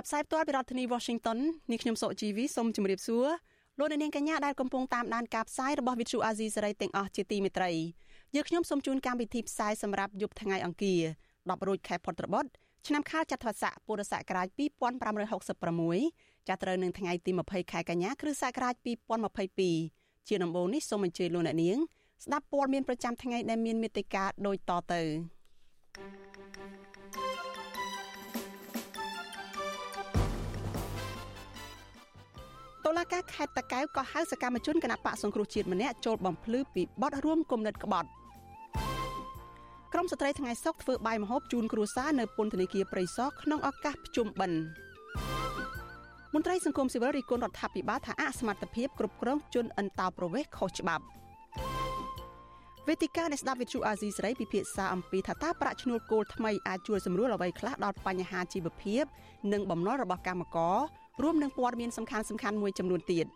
ចាប់ផ្សាយផ្ទាល់ពីរដ្ឋធានី Washington នេះខ្ញុំសុកជីវីសូមជម្រាបសួរលោកអ្នកនាងកញ្ញាដែលកំពុងតាមដានការផ្សាយរបស់ Vuthu Azizi Serai ទាំងអស់ជាទីមេត្រីយើងខ្ញុំសូមជូនកម្មវិធីផ្សាយសម្រាប់យប់ថ្ងៃអង្គារ10រោចខែផុតត្របុត្រឆ្នាំខាលចត្វាស័កពុរសករាជ2566ចាប់ត្រូវនឹងថ្ងៃទី20ខែកញ្ញាគ្រិស្តសករាជ2022ជាដំបូងនេះសូមអញ្ជើញលោកអ្នកនាងស្ដាប់ព័ត៌មានប្រចាំថ្ងៃដែលមានមេត្តាដូចតទៅ តុលាការខេត្តតាកែវក៏ហៅសកម្មជនគណៈបកសង្គ្រោះជាតិម្នាក់ចូលបំភ្លឺពីបទរួមគំនិតក្បត់ក្រមស្ត្រីថ្ងៃសុកធ្វើបាយម្ហូបជូនគ្រួសារនៅពន្ធនាគារព្រៃសរក្នុងឱកាសភ្ជុំបិណ្ឌមន្ត្រីសង្គមស៊ីវិលរីគុណរដ្ឋាភិបាលថាអសមត្ថភាពគ្រប់គ្រងជនអន្តោប្រវេសន៍ខុសច្បាប់វេទិកានៃស្ដាប់វិទ្យុអាស៊ីសេរីពិភាក្សាអំពីថាតើប្រាក់ឈ្នួលគោលថ្មីអាចជួយសម្រួលអ្វីខ្លះដល់បញ្ហាជីវភាព និងបំណុលរបស់កម្មករ រួមនឹងព័ត៌មានសំខាន់ៗមួយចំនួនទៀត។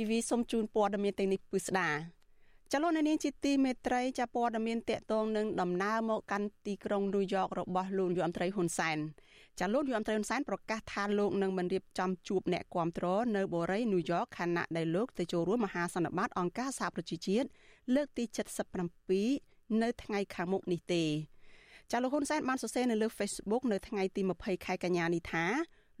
ធីវីសូមជូនព័ត៌មានទាំងនេះពិស្ដា ចលនានាងជាទីមេត្រីចាព័ត៌មានតកតងនឹងដំណើរមកកាន់ទីក្រុងញូវយ៉ករបស់លោកយុអមត្រីហ៊ុនសែនចាលោកយុអមត្រីហ៊ុនសែនប្រកាសថាលោកនឹងមិនរៀបចំជួបអ្នកគាំទ្រនៅបូរីញូវយ៉កខណៈដែលលោកទៅចូលរួមមហាសន្និបាតអង្គការសហប្រជាជាតិលើកទី77នៅថ្ងៃខាងមុខនេះទេចាលោកហ៊ុនសែនបានសរសេរនៅលើ Facebook នៅថ្ងៃទី20ខែកញ្ញានេះថា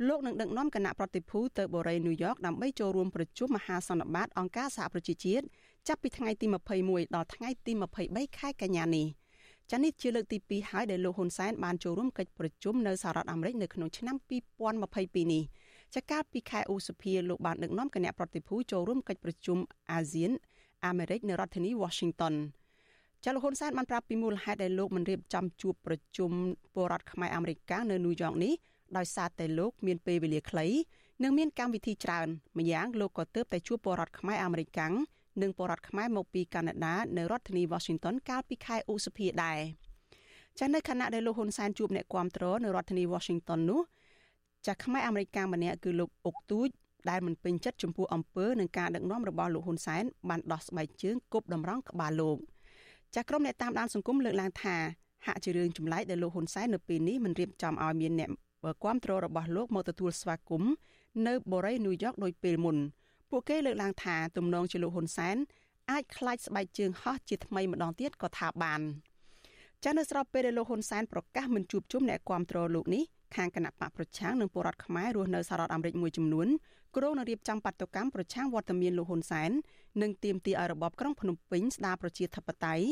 លោកនឹងដឹកនាំគណៈប្រតិភូទៅបូរីញូវយ៉កដើម្បីចូលរួមប្រជុំមហាសន្និបាតអង្គការសហប្រជាជាតិ ចាប់ពីថ្ងៃទី21ដល់ថ្ងៃទី23ខែកញ្ញានេះចានេះជាលើកទី2ហើយដែលលោកហ៊ុនសែនបានចូលរួមកិច្ចប្រជុំនៅសហរដ្ឋអាមេរិកនៅក្នុងឆ្នាំ2022នេះចាកាលពីខែឧសភាលោកបានដឹកនាំគណៈប្រតិភូចូលរួមកិច្ចប្រជុំអាស៊ានអាមេរិកនៅរដ្ឋធានី Washington ចាលោកហ៊ុនសែនបានប្រាប់ពីមូលហេតុដែលលោកមិនរៀបចំជួបប្រជុំពលរដ្ឋខ្មែរអាមេរិកនៅញូវយ៉កនេះដោយសារតែលោកមានពេលវេលាខ្លីនិងមានកម្មវិធីច្រើនម្យ៉ាងលោកក៏ទើបតែជួបពលរដ្ឋខ្មែរអាមេរិកាំង និងពលរដ្ឋខ្មែរមកពីកាណាដានៅរដ្ឋធានី Washington កាលពីខែឧសភាដែរចានៅខណៈដែលលោកហ៊ុនសែនជួបអ្នកគាំទ្រនៅរដ្ឋធានី Washington នោះចាខ្មែរអាមេរិកាំងម្នាក់គឺលោកអុកទូចដែលមិនពេញចិត្តចំពោះអំពើនឹងការដឹកនាំរបស់លោកហ៊ុនសែនបានដោះស្បែកជើងគប់តម្រង់ក្បាលលោកចាក្រុមអ្នកតាមដានសង្គមលើកឡើងថាហាក់ជារឿងចម្លែកដែលលោកហ៊ុនសែននៅពេលនេះមិនរៀបចំឲ្យមានអ្នកគាំទ្ររបស់លោកមកទទួលស្វាគមន៍នៅបូរីញូវយ៉កដោយពេលមុន ពួកគេលើកឡើងថាទំនងជាលោកហ៊ុនសែនអាចខ្លាចស្បែកជើងហោះជាថ្មីម្ដងទៀតក៏ថាបានចានៅស្របពេលដែលលោកហ៊ុនសែនប្រកាសមិនជួបជុំអ្នកគាំទ្រលោកនេះខាងគណៈបកប្រឆាំងនិងពលរដ្ឋខ្មែររស់នៅសហរដ្ឋអាមេរិកមួយចំនួនគ្រោងនឹងរៀបចំបាតុកម្មប្រឆាំងវត្តមានលោកហ៊ុនសែននិងទាមទារឲ្យរបបក្រុងភ្នំពេញស្ដារប្រជាធិបតេយ្យ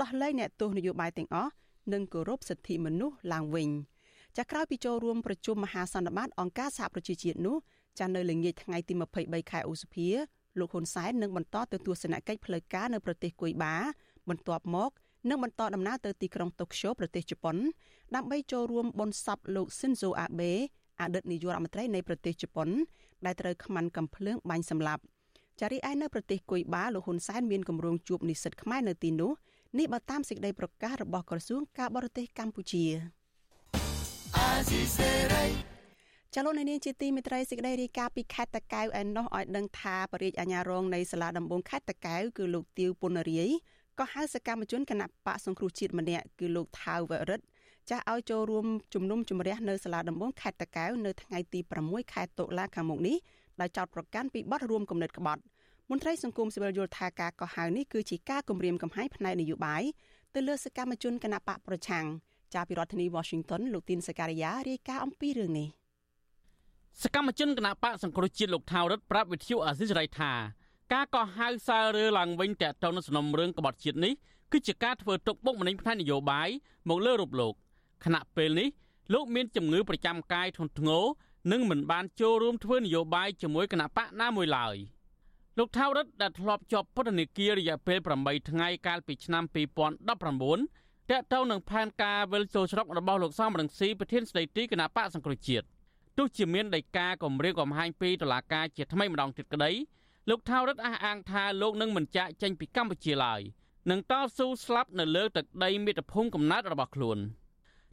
ដោះលែងអ្នកទោសនយោបាយទាំងអស់និងគោរពសិទ្ធិមនុស្សឡើងវិញ។ចាក្រោយពីចូលរួមប្រជុំមហាសន្និបាតអង្គការសហប្រជាជាតិនោះ ចានៅល្ងាចថ្ងៃទី23ខែឧសភាលោកហ៊ុនសែននឹងបន្តទៅទស្សនកិច្ចផ្លូវការនៅប្រទេសគុយបា បន្ទាប់មកនឹងបន្តដំណើរទៅទីក្រុងតូក្យូប្រទេសជប៉ុន ដើម្បីចូលរួមបុណ្យសពលោកស៊ិនហ្សូអាបេអតីតនាយករដ្ឋមន្ត្រីនៃប្រទេសជប៉ុន ដែលត្រូវខ្មាន់កំភ្លើងបាញ់សម្លាប់ចារីឯនៅប្រទេសគុយបាលោកហ៊ុនសែនមានគម្រោងជួបនិស្សិតខ្មែរនៅទីនោះនេះបើតាមសេចក្តីប្រកាសរបស់ក្រសួងការបរទេសកម្ពុជា ចលនានាងជាទីមេត្រីសេចក្តីរាយការណ៍ពីខេត្តតកែវឯណោះឲ្យដឹងថាបរិយាអាញារងនៃសាលាដំបងខេត្តតកែវគឺលោកទាវពុនរាយក៏ហៅសកម្មជនគណៈបកសង្គ្រោះជាតិម្នាក់គឺលោកថាវរិទ្ធចាស់ឲ្យចូលរួមជំនុំជម្រះនៅសាលាដំបងខេត្តតកែវនៅថ្ងៃទី6ខែតុលាខាងមុខនេះដោយចោទប្រកាន់ពីបទរួមគំនិតក្បត់មន្ត្រីសង្គមស៊ីវិលយល់ថាការកោះហៅនេះគឺជាការគំរាមកំហែងផ្នែកនយោបាយទៅលើសកម្មជនគណៈបកប្រឆាំងចាប់ពីរដ្ឋធានី Washington លោកទីនសការីយ៉ារាយការណ៍អំពីរឿងនេះ សកម្មជនគណៈបកសង្គ្រោះជាតិលោកថាវរិទ្ធប្រាប់វិទ្យុអាស៊ីសេរីថាការកោះហៅសាររើឡើងវិញតាក់ទងនឹងសំណុំរឿងក្បត់ជាតិនេះគឺជាការធ្វើទុកបុកម្នេញផ្នែកនយោបាយមកលើរូបលោកខណៈពេលនេះលោកមានជំងឺប្រចាំកាយធ្ងន់ធ្ងរនិងមិនបានចូលរួមធ្វើនយោបាយជាមួយគណៈបកណាមួយឡើយលោកថាវរិទ្ធដែលធ្លាប់ជាប់ពន្ធនាគាររយៈពេល8ថ្ងៃកាលពីឆ្នាំ2019តាក់ទងនឹងផែនការវិលចូលស្រុករបស់លោកសំរងស៊ីប្រធានស្ដីទីគណៈបកសង្គ្រោះជាតិ ទោះជាមានដីកាគម្រាមកំហែងពីតុលាការជាថ្មីម្ដងទៀតក្តីលោកថាវរិទ្ធអះអាងថាលោកនឹងមិនចាកចេញពីកម្ពុជាឡើយនឹងតស៊ូស្លាប់នៅលើទឹកដីមាតុភូមិកំណើតរបស់ខ្លួន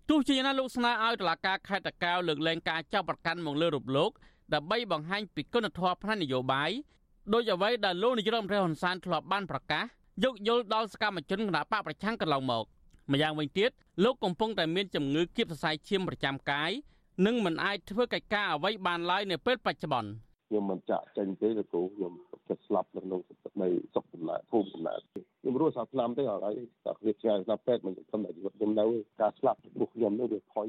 ទោះជាយ៉ាងណាលោកស្នើឲ្យតុលាការខេត្តតាកែវលើកលែងការចាប់ប្រកាន់មកលើរូបលោកដើម្បីបង្ហាញពីគុណធម៌ផ្នែកនយោបាយដោយអ្វីដែលលោកនាយរដ្ឋមន្ត្រីហ៊ុនសែនធ្លាប់បានប្រកាសយកយល់ដល់សកម្មជនគណបកប្រឆាំងកន្លងមកម្យ៉ាងវិញទៀតលោកកំពុងតែមានជំងឺគៀបសរសៃឈាមប្រចាំកាយ និងមិនអាចធ្វើកិច្ចការអ្វីបានឡើយនៅពេលបច្ចុប្បន្នខ្ញុំមិនចាក់ចេញទេលោកគ្រូខ្ញុំចិត្តស្លាប់នៅក្នុងនៃសុខកំណើតភូមិកំណើតខ្ញុំរស់សាឆ្នាំទេហើយតែគ្នាឆ្ងាយស្លាប់ពេទ្យមិនសន្តិជីវិតខ្ញុំនៅការស្លាប់របស់ខ្ញុំនេះវាផុយ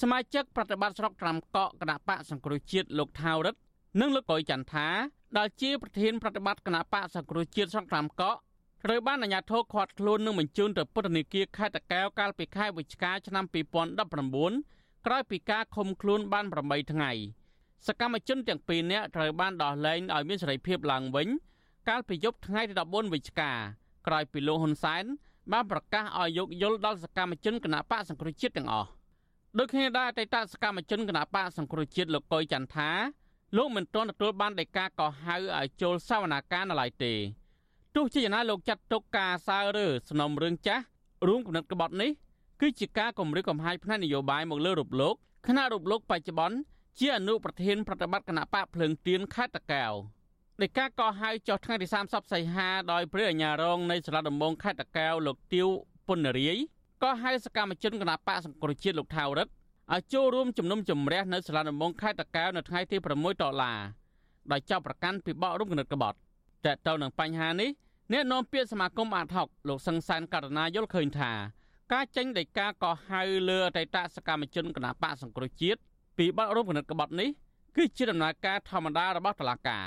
សមាជិកប្រតិបត្តិស្រុកត្រាំកក់គណៈបកសង្គ្រោះជាតិលោកថាវរិទ្ធនិងលោកកុយចន្ទថាដែលជាប្រធានប្រតិបត្តិគណៈបកសង្គ្រោះជាតិស្រុកត្រាំកក់ត្រូវបានអាជ្ញាធរឃាត់ខ្លួននិងបញ្ជូនទៅពន្ធនាគារខេត្តតាកែវកាលពីខែវិច្ឆិកាឆ្នាំ2019 ក្រោយពីការឃុំខ្លួនបាន8ថ្ងៃសកម្មជនទាំងពីរនាក់ត្រូវបានដោះលែងឲ្យមានសេរីភាពឡើងវិញ កាលពីយប់ថ្ងៃទី14វិច្ឆិកាក្រោយពីលោកហ៊ុនសែនបានប្រកាសឲ្យយោគយល់ដល់សកម្មជនគណៈបកសង្គ្រោះជាតិទាំងអស់ដូចគ្នាដែរអតីតសកម្មជនគណៈបកសង្គ្រោះជាតិលោកកុយចន្ទថាលោកមិនទាន់ទទួលបានដីកាកោះហៅឲ្យចូលសវនាការនៅឡើយទេទោះជាយ៉ាងណាលោកចាត់ទុកការសើរើសំណុំរឿងចាស់រួមគំនិតក្បត់នេះ គឺជាការគម្រាមកំហែងផ្នែកនយោបាយមកលើរូបលោកខណៈរូបលោកបច្ចុប្បន្នជាអនុប្រធានប្រតិបត្តិគណៈបកភ្លើងទៀនខេត្តតាកែវនៃការកោះហៅចុះថ្ងៃទី30សីហាដោយព្រះអាជ្ញារងនៃសាលាដំបងខេត្តតាកែវលោកទៀវពុនរាយកោះហៅសកម្មជនគណៈបកសង្គ្រោះជាតិលោកថាវរិទ្ធឲ្យចូលរួមជំនុំជម្រះនៅសាលាដំបងខេត្តតាកែវនៅថ្ងៃទី6ដុល្លារដោយចាប់ប្រកាន់ពីបករុំគណិតក្បត់តែទៅនឹងបញ្ហានេះអ្នកនាំពាក្យសមាគមអាតហុកលោកសង្សានករណាយល់ឃើញថា ការចេញដីកាកោះហៅលើអតីតសកម្មជនគណៈបកសង្គ្រោះជាតិពីបទរំគណិតក្បត់នេះគឺជាដំណើរការធម្មតារបស់តុលាការ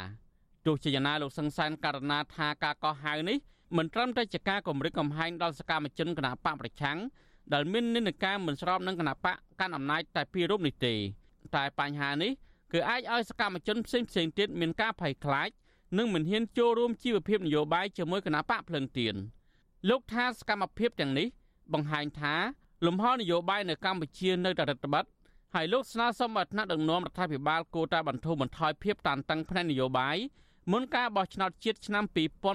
ទោះជាយ៉ាងណាលោកសង្សានករណីថាការកោះហៅនេះមិនត្រឹមតែជាការគម្រិតកំហែងដល់សកម្មជនគណបកប្រឆាំងដែលមាននិន្នាការមិនស្របនឹងគណបកកាន់អំណាចតែពីររូបនេះទេតែបញ្ហានេះគឺអាចឲ្យសកម្មជនផ្សេងផ្សេងទៀតមានការភ័យខ្លាចនិងមិនហ៊ានចូលរួមជីវភាពនយោបាយជាមួយគណបកភ្លឹងទៀនលោកថាសកម្មភាពទាំងនេះ បង្ហាញថាលំហនយោបាយនៅកម្ពុជានៅតែរដ្ឋបတ်ហើយលោកស្នើសុំឲ្យថ្នាក់ដឹកនាំរដ្ឋាភិបាលគួរតែបន្ធូរបន្ថយភាពតានតឹងផ្នែកនយោបាយមុនការបោះឆ្នោតជាតិឆ្នាំ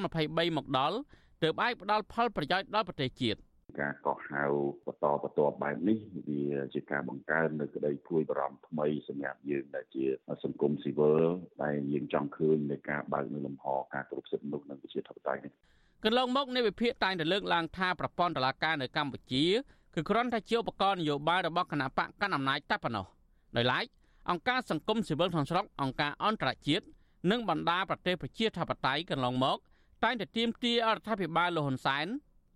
2023មកដល់ទើបអាចផ្ដល់ផលប្រយោជន៍ដល់ប្រទេសជាតិការកោះហៅបន្តបន្ទាប់បែបនេះវាជាការបង្កើននៅក្តីព្រួយបារម្ភថ្មីសម្រាប់យើងដែលជាសង្គមស៊ីវិលដែលយើងចង់ឃើញនៃការបើកនៅលំហការគ្រប់សិទ្ធិមនុស្សនិងប្រជាធិបតេយ្យនេះ កន្លងមកនៃវិភាគតែងតែលើកឡើងថាប្រព័ន្ធតុលាការនៅកម្ពុជាគឺគ្រាន់តែជាឧបករណ៍នយោបាយរបស់គណៈបកកាន់អំណាចតែប៉ុណ្ណោះដោយឡែកអង្គការសង្គមស៊ីវិលក្នុងស្រុកអង្គការអន្តរជាតិនិងបណ្ដាប្រទេសប្រជាធិបតេយ្យកន្លងមកតែងតែទាមទាររដ្ឋាភិបាលលហ៊ុនសែន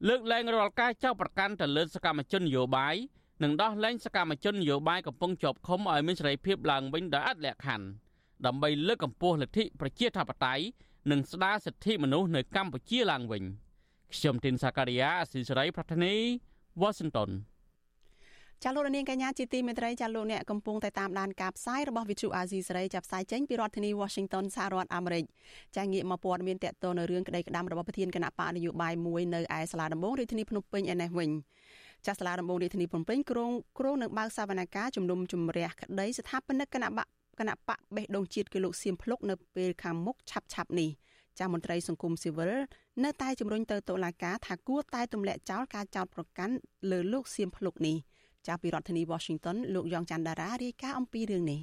លើកលែងរាល់ការចោទប្រកាន់ទៅលើសកម្មជននយោបាយនិងដោះលែងសកម្មជននយោបាយកំពុងជាប់ឃុំឲ្យមានសេរីភាពឡើងវិញដោយអត់លក្ខខណ្ឌដើម្បីលើកកម្ពស់លទ្ធិប្រជាធិបតេយ្យ និងស្ដារសិទ្ធិមនុស្សនៅកម្ពុជាឡើងវិញខ្ញុំទីនសាការីយ៉ាអស៊ីសេរីប្រធានីវ៉ាស៊ីនតោនចាលោកនាងកញ្ញាជាទីមេត្រីចាលោកអ្នកកំពុងតែតាមដានការផ្សាយរបស់ Vithu Azizi សេរីចាប់ផ្សាយចេញពីរដ្ឋធានី Washington សហរដ្ឋអាមេរិកចាងាកមកព័ត៌មានតកតនៅរឿងក្តីក្តាំរបស់ប្រធានគណៈបកនយោបាយមួយនៅឯសាលាដំបងរាជធានីភ្នំពេញឯនេះវិញចាស់សាលាដំបងរាជធានីភ្នំពេញក្រុងក្រុងនឹងបើកសវនកម្មជំនុំជម្រះក្តីស្ថាបនិកគណៈបក គណៈបកបេះដូងជាតិគឺលោកសៀមភ្លុកនៅពេលខាងមុខឆាប់ឆាប់នេះចាស់មន្ត្រីសង្គមស៊ីវិលនៅតែជំរុញទៅតុលាការថាគួរតែទម្លាក់ចោលការចោទប្រកាន់លើលោកសៀមភ្លុកនេះចាប់ពីរដ្ឋធានី Washington លោកយ៉ងច័ន្ទដារារាយការណ៍អំពីរឿងនេះ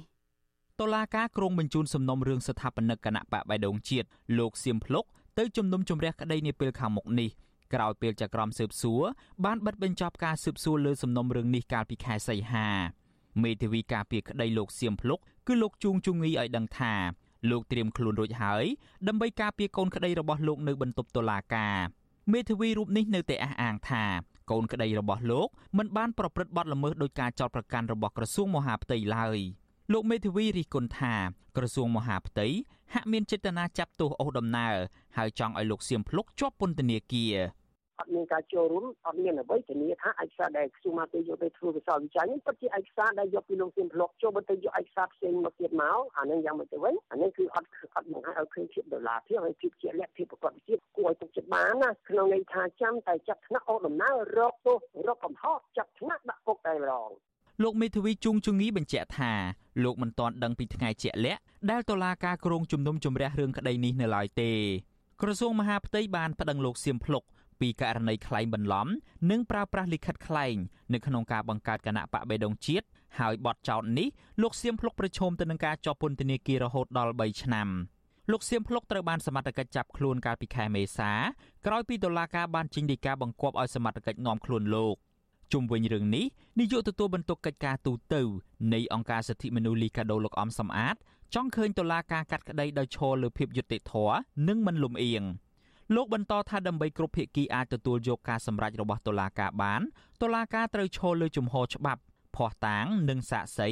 តុលាការក្រុងបញ្ជូនសំណុំរឿងស្ថាបនិកគណៈបកបៃដងជាតិលោកសៀមភ្លុកទៅជំនុំជម្រះក្តីនាពេលខាងមុខនេះក្រោយពេលចក្រមស៊ើបសួរបានបិទបញ្ចប់ការស៊ើបសួរលើសំណុំរឿងនេះកាលពីខែសីហាមេធាវីការពារក្តីលោកសៀមភ្លុក គឺលោកជួងជងីឲ្យដឹងថាលោកត្រៀមខ្លួនរួចហើយដើម្បីការពារកូនក្តីរបស់លោកនៅបន្ទប់តុលាការមេធាវីរូបនេះនៅតែអះអាងថាកូនក្តីរបស់លោកមិនបានប្រព្រឹត្តបទល្មើសដោយការចោទប្រកាន់របស់ក្រសួងមហាផ្ទៃឡើយលោកមេធាវីរិះគន់ថាក្រសួងមហាផ្ទៃហាក់មានចេតនាចាប់ទោសអូសដំណើរហើយចង់ឲ្យលោកសៀមភ្លុកជាប់ពន្ធនាគារ អត់មានការចូលរួមអត់មានអ្វីធានាថាឯកសារដែលខ្សួងមកទៅយកទៅធ្វើវិសោធនវិចារនេះពិតជាឯកសារដែលយកពីលោកសៀមប្លុកចូលបើទៅយកឯកសារផ្សេងមកទៀតមកអានឹងយ៉ាងម៉េចទៅវិញអានេះគឺអត់អត់បង្ហាញឲ្យឃើញភាពដុល្លារភាពហើយភាពជាលក្ខភាពប្រកបវិជ្ជាគួរឲ្យទុកចិត្តបានណាក្នុងន័យថាចាំតែចាប់ថ្នាក់អូដំណើររកទោសរកកំហុសចាប់ថ្នាក់ដាក់គុកតែម្ដងលោកមេធាវីជួងជងីបញ្ជាក់ថាលោកមិនទាន់ដឹងពីថ្ងៃជាក់លាក់ដែលតុលាការក្រុងជំនុំជម្រះរឿងក្តីនេះនៅឡើយទេក្រសួងមហាផ្ទៃបានប្តឹងលោកសៀមភ្លុក ពីករណីក្លែងបន្លំ និងប្រើប្រាស់លិខិតក្លែងនៅក្នុងការបង្កើតគណៈបកបេដងជាតិហើយបទចោទនេះលោកសៀមភ្លុកប្រឈមទៅនឹងការជាប់ពន្ធនាគាររហូតដល់3ឆ្នាំលោកសៀមភ្លុកត្រូវបានសមត្ថកិច្ចចាប់ខ្លួនកាលពីខែមេសាក្រោយពីតុលាការបានចេញដីកាបង្គាប់ឲ្យសមត្ថកិច្ចនាំខ្លួនលោកជុំវិញរឿងនេះនាយកទទួលបន្ទុកកិច្ចការទូតនៃអង្គការសិទ្ធិមនុស្សលីកាដូលោកអំសំអាតចង់ឃើញតុលាការកាត់ក្តីដោយឈរលើភាពយុត្តិធម៌និងមិនលំអៀង លោកបន្តថាដើម្បីគ្រប់ភាគីអាចទទួលយកការសម្រេចរបស់តុលាការបានតុលាការត្រូវឈលលើជំហរច្បាប់ភ័ស្តុតាងនិងសាក្សី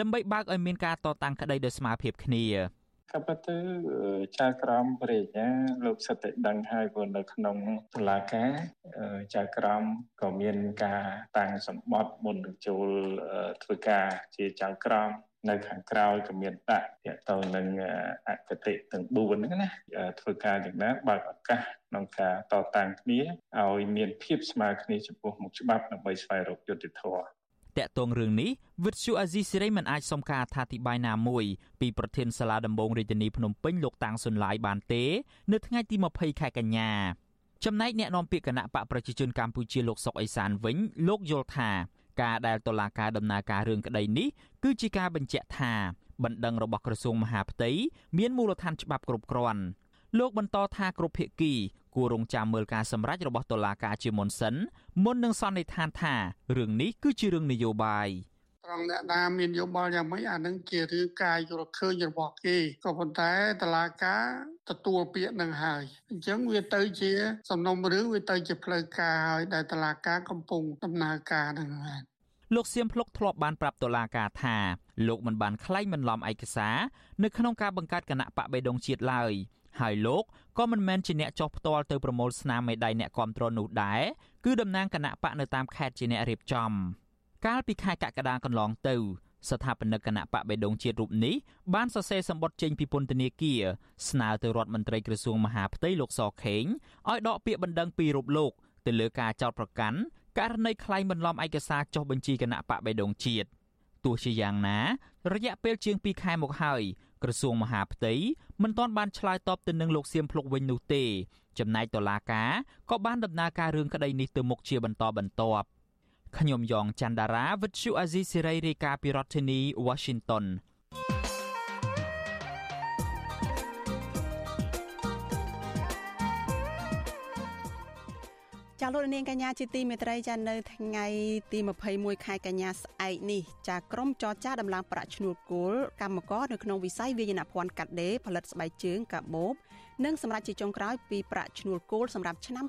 ដើម្បីបើកឲ្យមានការតតាំងក្តីដោយស្មើភាពគ្នាក៏ប៉ុន្តែចៅក្រមព្រះរាជាលោកសិទ្ធិដឹងហើយព្រោះនៅក្នុងតុលាការចៅក្រមក៏មានការតាំងសម្បត្តិមុននឹងចូលធ្វើការជាចៅក្រម នៅខាងក្រោយក៏មានដាក់ទាក់ទងនឹងអគតិទាំង4ហ្នឹងណាធ្វើការយ៉ាងណាបើកឱកាសក្នុងការតតាំងគ្នាឲ្យមានភាពស្មើគ្នាចំពោះមុខច្បាប់ដើម្បីស្វែងរកយុត្តិធម៌តកតងរឿងនេះវិទ្យុអាស៊ីសេរីមិនអាចសុំការអធិប្បាយណាមួយពីប្រធានសាលាដំបងរាជធានីភ្នំពេញលោកតាំងសុនឡាយបានទេ នៅថ្ងៃទី20ខែកញ្ញាចំណែកអ្នកនាំពាក្យគណៈបកប្រជាជនកម្ពុជាលោកសុកអេសានវិញលោកយល់ថា ការដែលតុលាការដំណើរការរឿងក្តីនេះគឺជាការបញ្ជាក់ថាបណ្ដឹងរបស់ក្រសួងមហាផ្ទៃមានមូលដ្ឋានច្បាប់គ្រប់គ្រាន់លោកបន្តថាគ្រប់ភាគីគួររងចាំមើលការសម្រេចរបស់តុលាការជាមុនសិនមុននឹងសន្និដ្ឋានថារឿងនេះគឺជារឿងនយោបាយ ត្រង់អ្នកណាមានយោបល់យ៉ាងម៉េចអានឹងជារឿងការយល់ឃើញរបស់គេក៏ប៉ុន្តែតឡាការទទួលពាក្យនឹងហើយអញ្ចឹងវាទៅជា សំណុំរឿងវាទៅជាផ្លូវការហើយដែលតឡាការកំពុងដំណើរការនឹងហើយលោកសៀមភ្លុកធ្លាប់បានប្រាប់តុលាការថាលោកមិនបានក្លែងបន្លំឯកសារនៅក្នុងការបង្កើតគណៈបកបេដងជាតិឡើយហើយលោកក៏មិនមែនជាអ្នកចោះផ្ទាល់ទៅប្រមូលស្នាមមេដៃអ្នកគ្រប់គ្រងនោះដែរគឺតំណាងគណៈបកនៅតាមខេត្តជាអ្នករៀបចំ កាលពីខែកក្កដាកន្លងទៅស្ថាបនិកគណៈបកបេដងជាតិរូបនេះបានសរសេរសម្បត្តិចេញពីពន្ធនាគារស្នើទៅរដ្ឋមន្ត្រីក្រសួងមហាផ្ទៃលោកសខេងឲ្យដកពាក្យបណ្ដឹងពីរូបលោកទៅលើការចោទប្រកាន់ករណីក្លែងបន្លំឯកសារចុះបញ្ជីគណៈបកបេដងជាតិទោះជាយ៉ាងណា រយៈពេលជាង2ខែមកហើយក្រសួងមហាផ្ទៃមិនទាន់បានឆ្លើយតបទៅនឹងលោកសៀមភ្លុកវិញនោះទេចំណែកតុលាការក៏បានដំណើរការរឿងក្តីនេះទៅមុខជាបន្តបន្ទាប់ ខ្ញុំយ៉ងច័ន្ទដារាវិទ្យុអាស៊ីសេរីរាយការណ៍ពីរដ្ឋធានី Washington ចាលោកនាងកញ្ញាជាទីមេត្រីចានៅថ្ងៃទី21ខែកញ្ញាស្អែកនេះចាក្រុមចរចាដំឡើងប្រាក់ឈ្នួលគោលកម្មករនៅក្នុងវិស័យវាយនភ័ណ្ឌកាត់ដេរផលិតស្បែកជើងកាបូបនិងសម្រាប់ជាចុងក្រោយពីប្រាក់ឈ្នួលគោលសម្រាប់ឆ្នាំ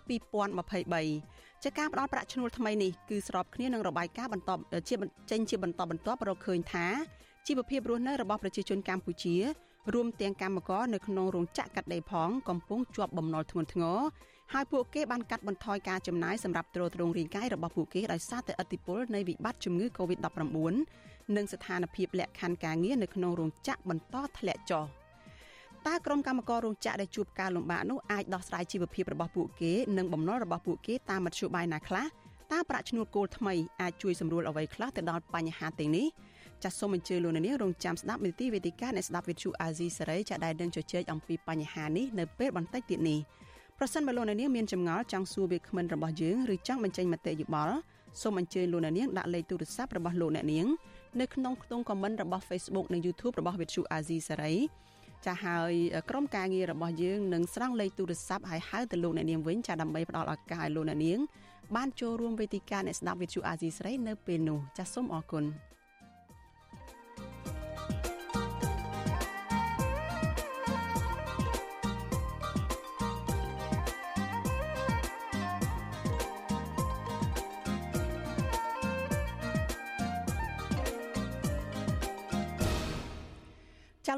2023 ចាការផ្ដល់ប្រាក់ឈ្នួលថ្មីនេះគឺស្របគ្នានឹងរបាយការណ៍បន្តជាចេញជាបន្តបន្ទាប់រកឃើញថាជីវភាពរស់នៅរបស់ប្រជាជនកម្ពុជារួមទាំងកម្មករនៅក្នុងរោងចក្រកាត់ដេរផងកំពុងជាប់បំណុលធ្ងន់ធ្ងរហើយពួកគេបានកាត់បន្ថយការចំណាយសម្រាប់ទ្រទ្រង់រាងកាយរបស់ពួកគេដោយសារតែឥទ្ធិពលនៃវិបត្តិជំងឺ Covid-19 និងស្ថានភាពលក្ខខណ្ឌការងារនៅក្នុងរោងចក្របន្តធ្លាក់ចុះ តើក្រុមកម្មកររោងចក្រដែលជួបការលំបាកនោះអាចដោះស្រាយជីវភាពរបស់ពួកគេនិងបំណុលរបស់ពួកគេតាមមធ្យោបាយណាខ្លះតើប្រាក់ឈ្នួលគោលថ្មីអាចជួយសម្រួលអ្វីខ្លះទៅដល់បញ្ហាទាំងនេះចាសសូមអញ្ជើញលោកនាងរងចាំស្ដាប់នីតិវេទិកាអ្នកស្ដាប់វិទ្យុអាស៊ីសេរីចាដែលនឹងជជែកអំពីបញ្ហានេះនៅពេលបន្តិចទៀតនេះប្រសិនបើលោកនាងមានចម្ងល់ចង់សួរវាគ្មិនរបស់យើងឬចង់បញ្ចេញមតិយោបល់សូមអញ្ជើញលោកនាងដាក់លេខទូរស័ព្ទរបស់លោកអ្នកនាងនៅក្នុងខ្ទង់ comment របស់ Facebook និង YouTube របស់វិទ្យុអាស៊ីសេរី ចាហើយក្រុមការងាររបស់យើងនឹងស្រង់លេខទូរស័ព្ទហើយហៅទៅលោកអ្នកនាងវិញចាដើម្បីផ្ដល់ឱកាសឲ្យលោកអ្នកនាងបានចូលរួមវេទិកាអ្នកស្ដាប់វិទ្យុអាស៊ីសេរីនៅពេលនោះចាសសូមអរគុណ។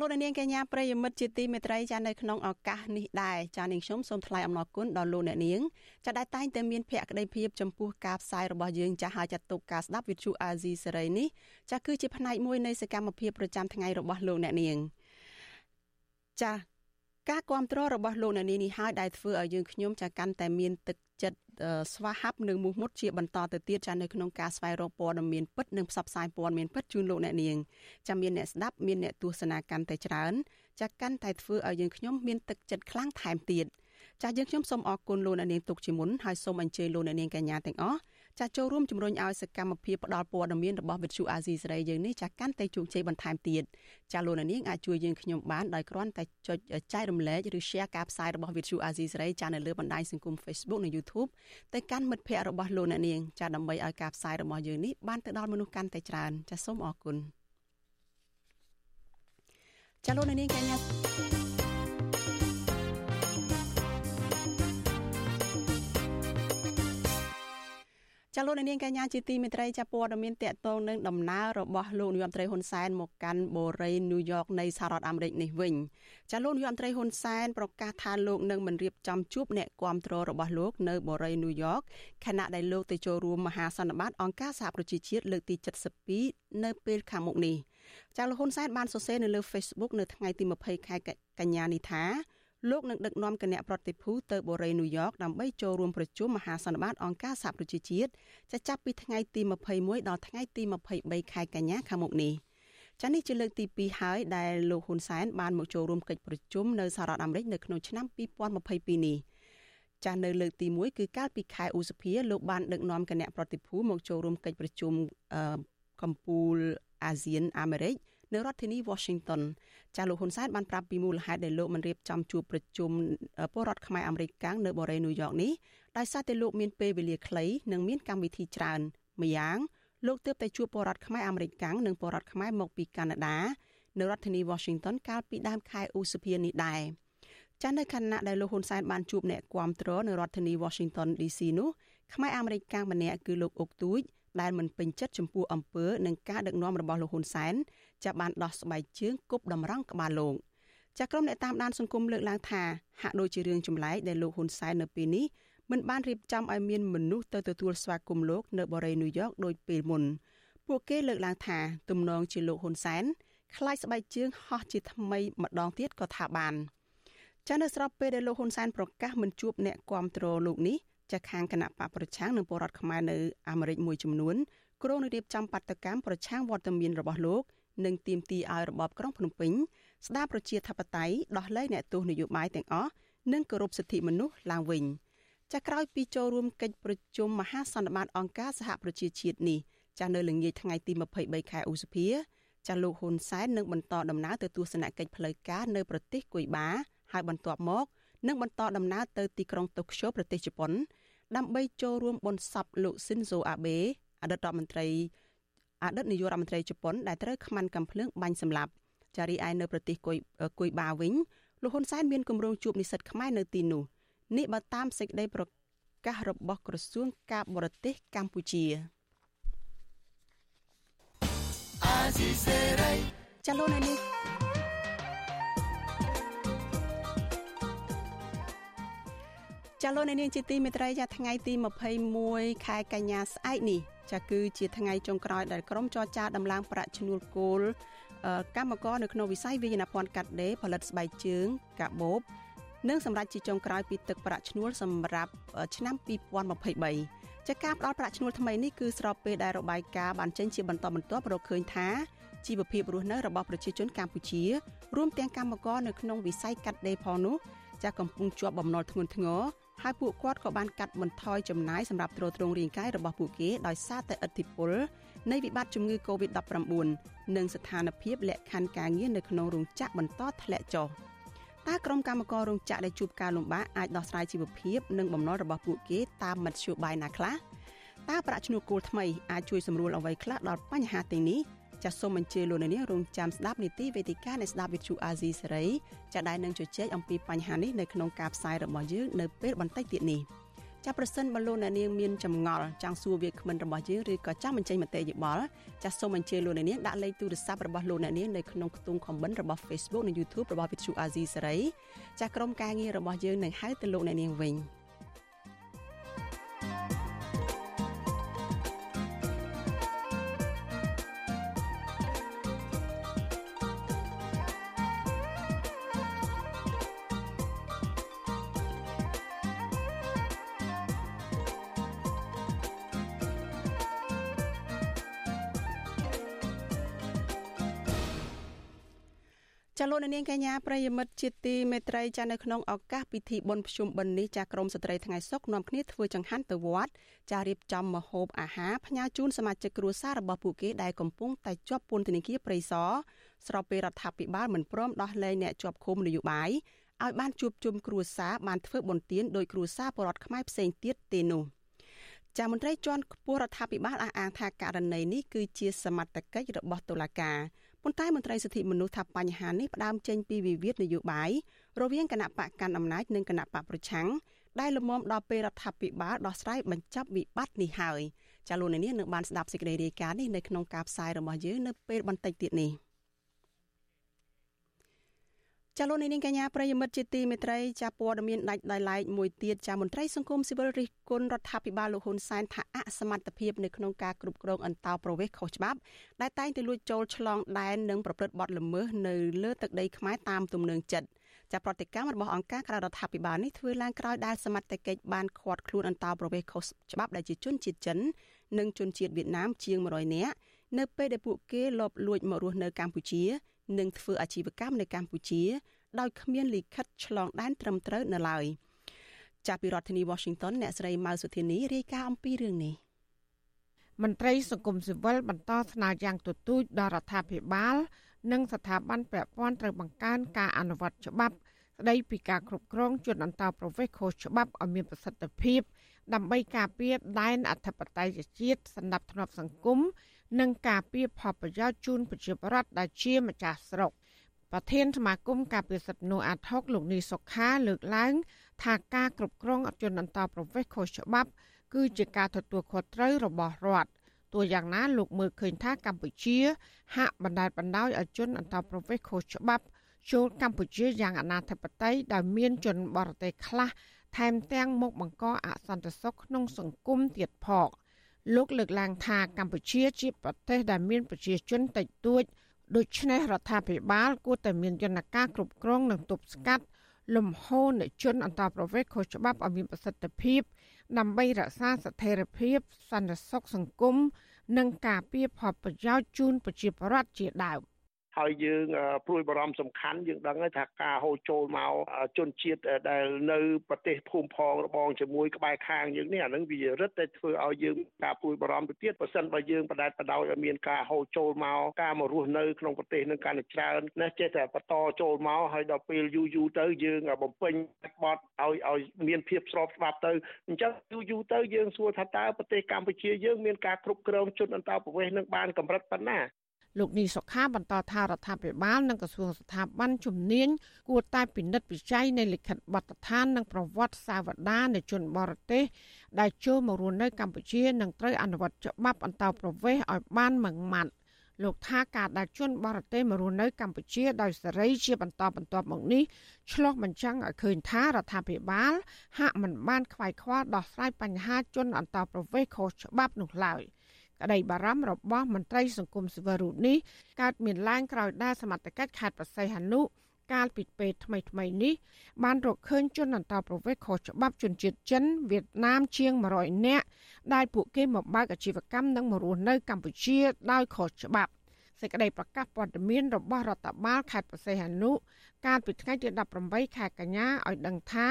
លោកនាងកញ្ញាប្រិយមិត្តជាទីមេត្រីចានៅក្នុងឱកាសនេះដែរចានាងខ្ញុំសូមថ្លែងអំណរគុណដល់លោកអ្នកនាងចាដែលតែងតែមានភក្ដីភាពចំពោះការផ្សាយរបស់យើងចាហើយចាត់ទុកការស្ដាប់វិទ្យុអាស៊ីសេរីនេះចាគឺជាផ្នែកមួយនៃសកម្មភាពប្រចាំថ្ងៃរបស់លោកអ្នកនាងចាការគ្រប់គ្រងរបស់លោកអ្នកនាងនេះហើយដែលធ្វើឲ្យយើងខ្ញុំចាកាន់តែមានទឹកចិត្ត ស្វាហាប់និងមោះមុតជាបន្តទៅទៀតចានៅក្នុងការស្វែងរកព័ត៌មានពិតនិងផ្សព្វផ្សាយព័ត៌មានពិតជូនលោកអ្នកនាងចាមានអ្នកស្ដាប់មានអ្នកទស្សនាកាន់តែច្រើនចាកាន់តែធ្វើឲ្យយើងខ្ញុំមានទឹកចិត្តខ្លាំងថែមទៀតចាយើងខ្ញុំសូមអរគុណលោកអ្នកនាងទុកជាមុនហើយសូមអញ្ជើញលោកអ្នកនាងកញ្ញាទាំងអស់ ចាចូលរួមជំរុញឲ្យសកម្មភាពផ្តល់ព័ត៌មានរបស់វិទ្យុអាស៊ីសេរីយើងនេះចាកាន់តែជោគជ័យបន្ថែមទៀតចាលោកនាងអាចជួយយើងខ្ញុំបានដោយគ្រាន់តែចុចចែករំលែកឬ share ការផ្សាយរបស់វិទ្យុអាស៊ីសេរីចានៅលើបណ្ដាញសង្គម Facebook និង YouTube ទៅកាន់មិត្តភ័ក្តិរបស់លោកនាងចាដើម្បីឲ្យការផ្សាយរបស់យើងនេះបានទៅដល់មនុស្សកាន់តែច្រើនចាសូមអរគុណចាលោកនាងកញ្ញា ចាលោកនាងកញ្ញាជាទីមេត្រីចាព័ត៌មានតកតងនឹងដំណើររបស់លោកនាយរដ្ឋមន្ត្រីហ៊ុនសែនមកកាន់បូរីញូវយ៉កនៃសហរដ្ឋអាមេរិកនេះវិញចាលោកនាយរដ្ឋមន្ត្រីហ៊ុនសែនប្រកាសថាលោកនឹងមិនរៀបចំជួបអ្នកគាំទ្ររបស់លោកនៅបូរីញូវយ៉កខណៈដែលលោកទៅចូលរួមមហាសន្និបាតអង្គការសហប្រជាជាតិលើកទី72នៅពេលខាងមុខនេះចាលោកហ៊ុនសែនបានសរសេរនៅលើ Facebook នៅថ្ងៃទី20ខែកញ្ញានេះថា លោកនឹងដឹកនាំគណៈប្រតិភូទៅបូរីញូវយ៉កដើម្បីចូលរួមប្រជុំមហាសន្និបាតអង្គការសហប្រជាជាតិจะចាប់ពីថ្ងៃទី21ដល់ថ្ងៃទី23ខែកញ្ញាខាងមុខនេះចានេះជាលើកទី2ហើយដែលលោកហ៊ុនសែនបានមកចូលរួមកិច្ចប្រជុំនៅសហរដ្ឋអាមេរិកនៅក្នុងឆ្នាំ2022នេះចាស់នៅលើកទី1គឺកាលពីខែឧសភាលោកបានដឹកនាំគណៈប្រតិភូមកចូលរួមកិច្ចប្រជុំកម្ពុជាអាស៊ានអាមេរិកនៅរដ្ឋធានី Washington ចាលោកហ៊ុនសែនបានប្រាប់ពីមូលហេតុដែលលោកមិនរៀបចំជួបប្រជុំពលរដ្ឋខ្មែរអាមេរិកកាំងនៅបូរីញូវយ៉កនេះដោយសារតែលោកមានពេលវេលាខ្លីនិងមានកម្មវិធីច្រើនម្យ៉ាងលោកទើបតែជួបពលរដ្ឋខ្មែរអាមេរិកកាំងនិងពលរដ្ឋខ្មែរមកពីកាណាដានៅរដ្ឋធានី Washington កាលពីដើមខែឧសភានេះដែរចានៅខណៈដែលលោកហ៊ុនសែនបានជួបអ្នកគាំទ្រនៅរដ្ឋធានី Washington DC នោះខ្មែរអាមេរិកកាំងម្នាក់គឺលោកអុកទូចដែលមិនពេញចិត្តចំពោះអំពើនិងការដឹកនាំរបស់លោកហ៊ុនសែន ចាប់បានដោះស្បែកជើងគប់តម្រង់ក្បាលលោកចាក្រុមអ្នកតាមដានសង្គមលើកឡើងថាហាក់ដូចជារឿងចម្លែកដែលលោកហ៊ុនសែននៅពេលនេះមិនបានរៀបចំឲ្យមានមនុស្សទៅទទួលស្វាគមន៍លោកនៅបូរីញូវយ៉កដោយពេលមុនពួកគេលើកឡើងថាទំនងជាលោកហ៊ុនសែនខ្លាចស្បែកជើងហោះជាថ្មីម្ដងទៀតក៏ថាបានចានៅស្របពេលដែលលោកហ៊ុនសែនប្រកាសមិនជួបអ្នកគាំទ្រលោកនេះចាខាងគណៈបកប្រឆាំងនិងពលរដ្ឋខ្មែរនៅអាមេរិកមួយចំនួនគ្រោងនឹងរៀបចំបាតកម្មប្រឆាំងវត្តមានរបស់លោក និងទាមទារឲ្យរបបក្រុងភ្នំពេញស្ដារប្រជាធិបតេយ្យដោះលែងអ្នកទោសនយោបាយទាំងអស់និងគោរពសិទ្ធិមនុស្សឡើងវិញចាក្រោយពីចូលរួមកិច្ចប្រជុំមហាសន្និបាតអង្គការសហប្រជាជាតិនេះចាស់នៅល្ងាចថ្ងៃទី23ខែឧសភាចាស់លោកហ៊ុនសែននឹងបន្តដំណើរទៅទស្សនកិច្ចផ្លូវការនៅប្រទេសគុយបាហើយបន្ទាប់មកនឹងបន្តដំណើរទៅទីក្រុងតូក្យូប្រទេសជប៉ុនដើម្បីចូលរួមបុណ្យសពលោកស៊ិនហ្សូអាបេអតីតរដ្ឋមន្ត្រី អតីតនាយករដ្ឋមន្ត្រីជប៉ុនដែលត្រូវខ្មាន់កំភ្លើងបាញ់សម្លាប់ចារីឯនៅប្រទេសគុយគុយបាវិញលោកហ៊ុនសែនមានគម្រោងជួបនិស្សិតខ្មែរនៅទីនោះនេះបើតាមសេចក្តីប្រកាសរបស់ក្រសួងការបរទេសកម្ពុជាអាស៊ីសេរីចលនានេះចាលោកនាងជាទីមេត្រីចាថ្ងៃទី21ខែកញ្ញាស្អែកនេះ ចាគឺជាថ្ងៃចុងក្រោយដែលក្រុមចរចាដំឡើងប្រាក់ឈ្នួលគោលកម្មករនៅក្នុងវិស័យវិញ្ញាណភ័ណ្ឌកាត់ដេរផលិតស្បែកជើងកាបូបនិងសម្រាប់ជាចុងក្រោយពីទឹកប្រាក់ឈ្នួលសម្រាប់ឆ្នាំ2023ចាការផ្ដល់ប្រាក់ឈ្នួលថ្មីនេះគឺស្របពេលដែលរបាយការណ៍បានចេញជាបន្តបន្ទាប់រកឃើញថាជីវភាពរស់នៅរបស់ប្រជាជនកម្ពុជារួមទាំងកម្មករនៅក្នុងវិស័យកាត់ដេរផងនោះចាកំពុងជាប់បំណុលធ្ងន់ធ្ងរ ហើយពួកគាត់ក៏បានកាត់បន្ថយចំណាយសម្រាប់ទ្រទ្រង់រាងកាយរបស់ពួកគេដោយសារតែឥទ្ធិពលនៃវិបត្តិជំងឺ Covid-19 និងស្ថានភាពលក្ខខណ្ឌការងារនៅក្នុងរោងចក្របន្តធ្លាក់ចុះតើក្រុមកម្មកររោងចក្រដែលជួបការលំបាកអាចដោះស្រាយជីវភាពនិងបំណុលរបស់ពួកគេតាមមធ្យោបាយណាខ្លះតើប្រាក់ឈ្នួលគោលថ្មីអាចជួយសម្រួលអ្វីខ្លះដល់បញ្ហាទាំងនេះ ចាសសូមអញ្ជើញលោកអ្នកនាងរងចាំស្ដាប់នីតិវេទិកានៃស្ដាប់វិទ្យុអាស៊ីសេរីចាដែលនឹងជជែកអំពីបញ្ហានេះនៅក្នុងការផ្សាយរបស់យើងនៅពេលបន្តិចទៀតនេះចាប្រសិនបើលោកអ្នកនាងមានចម្ងល់ចង់សួរវាគ្មិនរបស់យើងឬក៏ចង់បញ្ចេញមតិយោបល់ចាសសូមអញ្ជើញលោកអ្នកនាងដាក់លេខទូរស័ព្ទរបស់លោកអ្នកនាងនៅក្នុងខ្ទង់ comment របស់ Facebook និង YouTube របស់ Vithu Azizi សេរីចាសក្រុមការងាររបស់យើងនឹងហៅទៅលោកអ្នកនាងវិញ។ លោកនាងកញ្ញាប្រិយមិត្តជាទីមេត្រីចានៅក្នុងឱកាសពិធីបុណ្យភ្ជុំបិណ្ឌនេះចាក្រមស្ត្រីថ្ងៃសុកនាំគ្នាធ្វើចង្ហាន់ទៅវត្តចារៀបចំម្ហូបអាហារផ្ញើជូនសមាជិកគ្រួសាររបស់ពួកគេដែលកំពុងតែជាប់ពន្ធនាគារព្រៃសរស្របពេលរដ្ឋាភិបាលមិនព្រមដោះលែងអ្នកជាប់ឃុំនយោបាយឲ្យបានជួបជុំគ្រួសារបានធ្វើបុណ្យទានដោយគ្រួសារពលរដ្ឋខ្មែរផ្សេងទៀតទេនោះចាមន្ត្រីជាន់ខ្ពស់រដ្ឋាភិបាលអះអាងថាករណីនេះគឺជាសមត្ថកិច្ចរបស់តុលាការ ប៉ុន្តែមន្ត្រីសិទ្ធិមនុស្សថាបញ្ហានេះផ្ដើមចេញពីវិវាទនយោបាយរវាងគណៈបកកាន់អំណាចនិងគណៈបកប្រឆាំងដែលលំមដល់ពេលរដ្ឋាភិបាលដោះស្រាយបញ្ចប់វិបត្តិនេះហើយចាលោកនាងនឹងបានស្ដាប់សេចក្តីរាយការណ៍នេះនៅក្នុងការផ្សាយរបស់យើងនៅពេលបន្តិចទៀតនេះ។ ចាលោកនាងកញ្ញាប្រិយមិត្តជាទីមេត្រីចាព័ត៌មានដាច់ដោយឡែកមួយទៀតចាមន្ត្រីសង្គមស៊ីវិលរិះគន់រដ្ឋាភិបាលលោកហ៊ុនសែនថាអសមត្ថភាពនៅក្នុងការគ្រប់គ្រងអន្តោប្រវេសន៍ខុសច្បាប់ដែលតែងតែលួចចូលឆ្លងដែននិងប្រព្រឹត្តបទល្មើសនៅលើទឹកដីខ្មែរតាមទំនឹងចិត្តចាប្រតិកម្មរបស់អង្គការក្រៅរដ្ឋាភិបាលនេះធ្វើឡើងក្រោយដែលសមត្ថកិច្ចបានឃាត់ខ្លួនអន្តោប្រវេសន៍ខុសច្បាប់ដែលជាជនជាតិចិននិងជនជាតិវៀតណាមជាង100នាក់នៅពេលដែលពួកគេលបលួចមករស់នៅកម្ពុជា និងធ្វើអាជីវកម្មនៅកម្ពុជា ដោយគ្មានលិខិតឆ្លងដែនត្រឹមត្រូវនៅឡើយចាប់ពីរដ្ឋធានី Washington អ្នកស្រីម៉ៅសុធានីរាយការណ៍អំពីរឿងនេះមន្ត្រីសង្គមស៊ីវិលបន្តស្នើយ៉ាងទទូចដល់រដ្ឋាភិបាល និងស្ថាប័នពាក់ព័ន្ធត្រូវបង្កើនការអនុវត្តច្បាប់ស្ដីពីការគ្រប់គ្រងជនអន្តោប្រវេសន៍ខុសច្បាប់ឲ្យមានប្រសិទ្ធភាពដើម្បីការពារដែនអធិបតេយ្យជាតិសន្តិភាពសង្គម និងការពារផលប្រយោជន៍ជូនប្រជាពលរដ្ឋដែលជាម្ចាស់ស្រុកប្រធានសមាគមការពារសិទ្ធិមនុស្សអាត់ហុកលោកនីសុខាលើកឡើង ថាការគ្រប់គ្រងអជនអន្តោប្រវេសន៍ខុសច្បាប់ គឺជាការទទួលខុសត្រូវរបស់រដ្ឋទោះយ៉ាងណាលោកមើលឃើញថាកម្ពុជា ហាក់បណ្តែតបណ្ដោយឲ្យជនអន្តោប្រវេសន៍ខុសច្បាប់ចូលកម្ពុជាយ៉ាងអនាធិបតេយ្យដោយមានជនបរទេសខ្លះថែមទាំងមកបង្កអសន្តិសុខក្នុងសង្គមទៀតផង លោកលើកឡើងថាកម្ពុជាជាប្រទេសដែលមានប្រជាជនតិចតួចដូច្នេះរដ្ឋាភិបាលគួរតែមានយន្តការគ្រប់គ្រងនិងទប់ស្កាត់លំហូរនៃជនអន្តោប្រវេសន៍ខុសច្បាប់ឲ្យមានប្រសិទ្ធភាពដើម្បីរក្សាស្ថិរភាពសន្តិសុខសង្គមនិងការពារផលប្រយោជន៍ជូនប្រជាពលរដ្ឋជាដើម។ ហើយយើងព្រួយបារម្ភសំខាន់យើងដឹងថាការហូរចូលមកជនជាតិដែលនៅប្រទេសភូមិផងរបងជាមួយក្បែរខាងយើងនេះអានឹងវារឹតតែធ្វើឲ្យយើងការព្រួយបារម្ភទៅទៀតបើសិនបើយើងបដិបដោយឲ្យមានការហូរចូលមកការមករស់នៅក្នុងប្រទេសនឹងកាន់តែច្រើនណាចេះតែបន្តចូលមកហើយដល់ពេលយូរយូរទៅយើងបំពេញបទឲ្យឲ្យមានភាពស្របច្បាប់ទៅអញ្ចឹងយូរយូរទៅយើងសួរថាតើប្រទេសកម្ពុជាយើងមានការគ្រប់គ្រងជនអន្តោប្រវេសន៍នឹងបានកម្រិតប៉ុណ្ណា លោកនីសុខាបន្តថារដ្ឋាភិបាលនិងក្រសួងស្ថាប័នជំនាញគួរតែពិនិត្យវិจัยនៃលិខិតបទដ្ឋាននិងប្រវត្តិសាវតានៃជនបរទេសដែលចូលមករស់នៅកម្ពុជានិងត្រូវអនុវត្តច្បាប់អន្តោប្រវេសន៍ឲ្យបានម៉ឺងម៉ាត់លោកថាការដែលជនបរទេសមករស់នៅកម្ពុជាដោយសេរីជាបន្តបន្ទាប់មកនេះឆ្លោះបញ្ចាំងឲ្យឃើញថារដ្ឋាភិបាលហាក់មិនបានខ្វាយខ្វល់ដោះស្រាយបញ្ហាជនអន្តោប្រវេសន៍ខុសច្បាប់នោះឡើយ។ ក្តីបារម្ភរបស់មន្ត្រីសង្គមស៊ីវិលរូបនេះកើតមានឡើងក្រោយដែលសមត្ថកិច្ចខេត្តបរសៃហនុកាលពីពេលថ្មីថ្មីនេះបានរកឃើញជនអន្តោប្រវេសន៍ខុសច្បាប់ជនជាតិចិនវៀតណាមជាង100នាក់ដែលពួកគេមកបើកអាជីវកម្មនិងមករស់នៅកម្ពុជាដោយខុសច្បាប់សេចក្តីប្រកាសព័ត៌មានរបស់រដ្ឋបាលខេត្តបរសៃហនុកាលពីថ្ងៃទី18ខែកញ្ញាឲ្យដឹងថា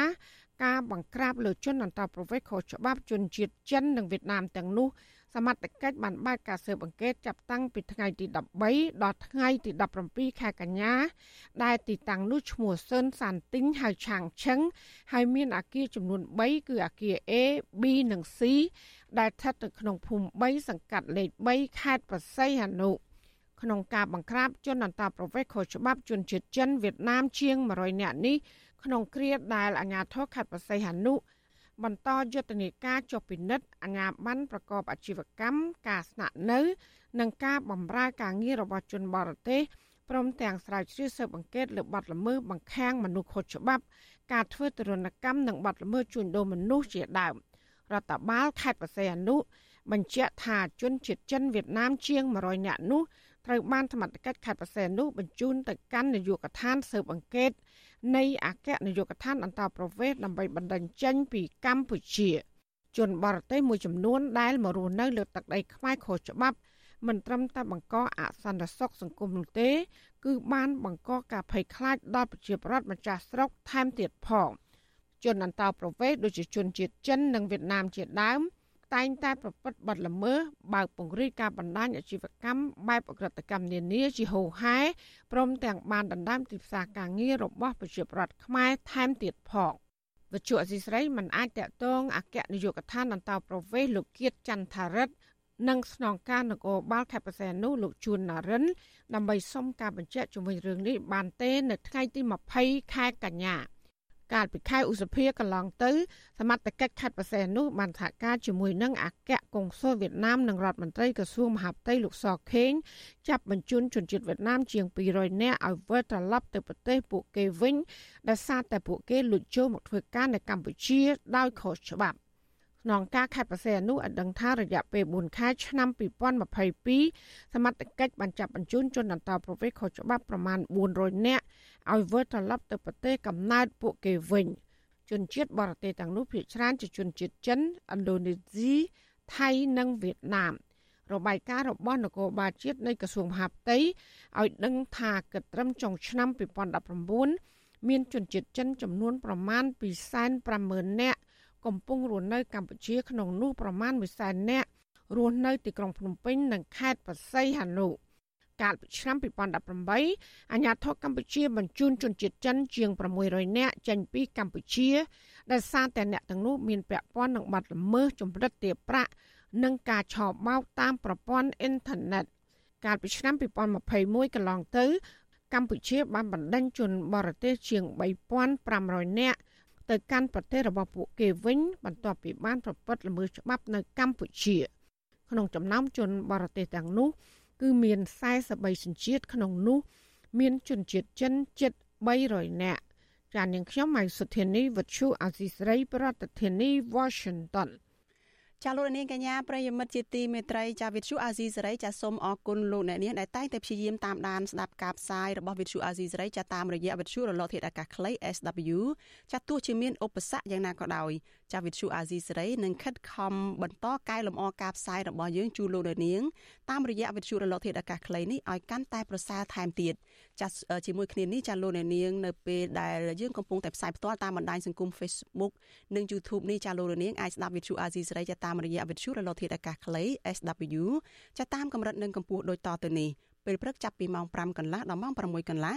ការបង្ក្រាបលើជនអន្តោប្រវេសន៍ខុសច្បាប់ជនជាតិចិននិងវៀតណាមទាំងនោះ សមត្ថកិច្ចបានបើកការស៊ើបអង្កេតចាប់តាំងពីថ្ងៃទី13ដល់ថ្ងៃទី17ខែកញ្ញា ដែលទីតាំងនោះឈ្មោះស៊ុនសានទីងហៅឆាងឆឹងហើយមានអគារចំនួន3គឺអគារ A B និង C ដែលស្ថិតនៅក្នុងភូមិ3សង្កាត់លេខ3ខេត្តបរសៃហនុក្នុងការបង្ក្រាបជនអន្តោប្រវេសន៍ខុសច្បាប់ជនជាតិចិនវៀតណាមជាង100នាក់នេះក្នុងគ្រាដែលអាជ្ញាធរខេត្តបរសៃហនុ បន្តយុទ្ធនាការចុះពិនិត្យអាជ្ញាប័ណ្ណប្រកបអាជីវកម្មការស្នាក់នៅ និងការបម្រើការងាររបស់ជនបរទេសព្រមទាំងស្រាវជ្រាវស៊ើបអង្កេតលើបទល្មើសបង្ខាំងមនុស្សខុសច្បាប់ ការធ្វើទរណកម្មនិងបទល្មើសជួញដូរមនុស្សជាដើមរដ្ឋបាលខេត្តបរសៃអនុបញ្ជាក់ថាជនជាតិចិនវៀតណាមជាង100នាក់នោះត្រូវបានសមត្ថកិច្ចខេត្តបរសៃអនុបញ្ជូនទៅកាន់នាយកដ្ឋានស៊ើបអង្កេត នៃអគ្គនាយកដ្ឋានអន្តរប្រវេសន៍ដើម្បីបណ្ដឹងចេញពីកម្ពុជា ជនបរទេសមួយចំនួនដែលមករស់នៅលើទឹកដីខ្មែរខុសច្បាប់មិនត្រឹមតែបង្កអសន្តិសុខសង្គមនោះទេ គឺបានបង្កការភ័យខ្លាចដល់ប្រជាពលរដ្ឋម្ចាស់ស្រុកថែមទៀតផងជនអន្តោប្រវេសន៍ដូចជាជនជាតិចិននិងវៀតណាមជាដើម តែងតែប្រព្រឹត្តបទល្មើសបើកពង្រីកការបណ្ដាញអាជីវកម្មបែបអក្រិតកម្មនានាជាហូរហែព្រមទាំងបានដណ្ដើមទីផ្សារការងាររបស់ប្រជាពលរដ្ឋខ្មែរថែមទៀតផងវិទ្យុអសីស្រីមិនអាចតកតងអគ្គនាយកដ្ឋានអន្តោប្រវេសន៍លោកគៀតចន្ទថារិទ្ធនិងស្នងការនគរបាលខេត្តបរសៃអនុលោកជួនណារិនដើម្បីសុំការបញ្ជាក់ជំវិញរឿងនេះបានទេ នៅថ្ងៃទី20ខែកញ្ញា កាលពីខែឧសភាកន្លងទៅសមត្ថកិច្ចខេត្តបរសៃអនុបានសហការជាមួយនឹងអគ្គកុងស៊ុលវៀតណាមនិងរដ្ឋមន្ត្រីក្រសួងមហាផ្ទៃលោកសខេងចាប់បញ្ជូនជនជាតិវៀតណាមជាង200នាក់ឲ្យវិលត្រឡប់ទៅប្រទេសពួកគេវិញដោយសារតែពួកគេលួចចូលមកធ្វើការនៅកម្ពុជាដោយខុសច្បាប់ក្នុងការខេត្តបរសេអនុឲ្យដឹងថារយៈពេល4ខែឆ្នាំ2022សមត្ថកិច្ចបានចាប់បញ្ជូនជនអន្តោប្រវេសន៍ខុសច្បាប់ប្រមាណ400នាក់ឲ្យវិលត្រឡប់ទៅប្រទេសកំណើតពួកគេវិញជនជាតិបរទេសទាំងនោះភាគច្រើនជាជនជាតិចិនឥណ្ឌូនេស៊ីថៃនិងវៀតណាមរបាយការណ៍របស់នគរបាលជាតិនៃក្រសួងមហាផ្ទៃឲ្យដឹងថាគិតត្រឹមចុងឆ្នាំ2019មានជនជាតិចិនចំនួនប្រមាណ250,000នាក់ កំពុងរស់នៅកម្ពុជាក្នុងនោះប្រមាណ1សែននាក់រស់នៅទីក្រុងភ្នំពេញនិងខេត្តបរសៃហនុកាលពីឆ្នាំ2018អាជ្ញាធរកម្ពុជាបញ្ជូនជនជាតិចិនជាង600នាក់ចេញពីកម្ពុជាដែលសារតែអ្នកទាំងនោះមានពាក់ព័ន្ធនឹងបទល្មើសចម្រិតទារប្រាក់និងការឆបោកតាមប្រព័ន្ធអ៊ីនធឺណិតកាលពីឆ្នាំ2021កន្លងទៅ កម្ពុជាបានបណ្ដេញជនបរទេសជាង3500នាក់ ទៅកាន់ប្រទេសរបស់ពួកគេវិញបន្ទាប់ពីបានប្រព្រឹត្តល្មើសច្បាប់នៅកម្ពុជា ក្នុងចំណោមជនបរទេសទាំងនោះ គឺមាន43សញ្ជាតិក្នុងនោះមានជនជាតិចិនជិត300នាក់ចាននាងខ្ញុំម៉ៃសុធានីវັດឈូអាស៊ីស្រី ប្រធានាធិបតី Washington ចាលោកនាងកញ្ញាប្រិយមិត្តជាទីមេត្រីចាវិទ្យុអាស៊ីសេរីចាសូមអរគុណលោកអ្នកនាងដែលតែងតែព្យាយាមតាមដានស្ដាប់ការផ្សាយរបស់វិទ្យុអាស៊ីសេរីចាតាមរយៈវិទ្យុរលកធាតុអាកាសខ្លី SW ចាទោះជាមានឧបសគ្គយ៉ាងណាក៏ដោយចាវិទ្យុអាស៊ីសេរីនឹងខិតខំបន្តកែលម្អការផ្សាយរបស់យើងជូនលោកអ្នកនាងតាមរយៈវិទ្យុរលកធាតុអាកាសខ្លីនេះឲ្យកាន់តែប្រសើរថែមទៀតចាជាមួយគ្នានេះចាលោកអ្នកនាងនៅពេលដែលយើងកំពុងតែផ្សាយផ្ទាល់តាមបណ្ដាញសង្គម Facebook និង YouTube នេះចាលោកអ្នកនាងអាចស្ដាប់វិទ្យុអាស៊ីសេរីចាតាមរយៈវិទ្យុរលកធាតុអាកាសខ្លី SW ចាតាមកម្រិតនិងកម្ពស់ដូចតទៅនេះពេលព្រឹកចាប់ពីម៉ោង5កន្លះដល់ម៉ោង6កន្លះ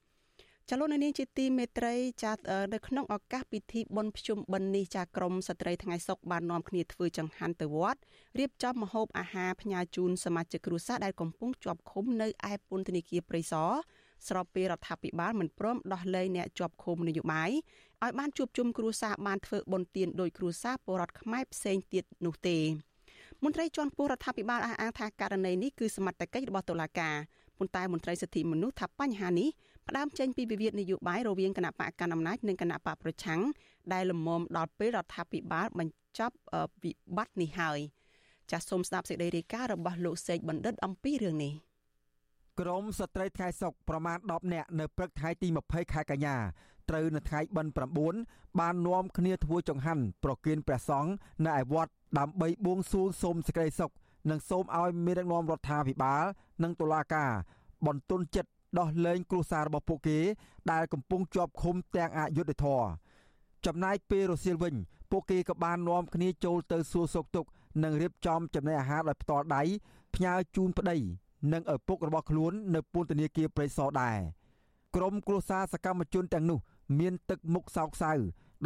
ចលនានាងជាទីមេត្រីចានៅក្នុងឱកាសពិធីបុណ្យភ្ជុំបិណ្ឌនេះចាក្រមស្ត្រីថ្ងៃសុកបាននាំគ្នាធ្វើចង្ហាន់ទៅវត្តរៀបចំម្ហូបអាហារផ្ញើជូនសមាជិកគ្រួសារដែលកំពុងជាប់ឃុំនៅឯពន្ធនាគារព្រៃសរស្របពេលរដ្ឋាភិបាលមិនព្រមដោះលែងអ្នកជាប់ឃុំនយោបាយឲ្យបានជួបជុំគ្រួសារបានធ្វើបុណ្យទានដោយគ្រួសារពលរដ្ឋខ្មែរផ្សេងទៀតនោះទេមន្ត្រីជាន់ខ្ពស់រដ្ឋាភិបាលអះអាងថាករណីនេះគឺសមត្ថកិច្ចរបស់តុលាការប៉ុន្តែមន្ត្រីសិទ្ធិមនុស្សថាបញ្ហានេះ ផ្ដើមចេញពីវិវាទនយោបាយរវាងគណៈបកកណ្ដាលអំណាចនិងគណៈបកប្រឆាំងដែលលំមដល់ពេលរដ្ឋាភិបាលបញ្ចប់វិបត្តិនេះហើយចាសសូមស្ដាប់សេចក្តីរាយការណ៍របស់លោកសេកបណ្ឌិតអំពីរឿងនេះក្រមស្ត្រីថ្ងៃសុកប្រមាណ10នាក់នៅព្រឹកថ្ងៃទី20ខែកញ្ញាត្រូវនៅថ្ងៃបិណ្ឌ9បាននាំគ្នាធ្វើចង្ហាន់ប្រគៀនព្រះសង្ឃនៅឯវត្តដើម្បីបួងសួងសូមសេចក្តីសុខនិងសូមឲ្យមានដឹកនាំរដ្ឋាភិបាលនិងតុលាការបន្ទន់ចិត្ត ដោះលែងគ្រួសាររបស់ពួកគេ ដែលកំពុងជាប់ឃុំទាំងអយុធធរចំណាយពេលរសៀលវិញពួកគេក៏បាននាំគ្នាចូលទៅសួរសុខទុក្ខនិងរៀបចំចំណីអាហារដោយផ្ទាល់ដៃផ្ញើជូនប្តី និងឪពុករបស់ខ្លួននៅពន្ធនាគារព្រៃសរដែរក្រុមគ្រួសារសកម្មជនទាំងនោះ មានទឹកមុខសោកសៅ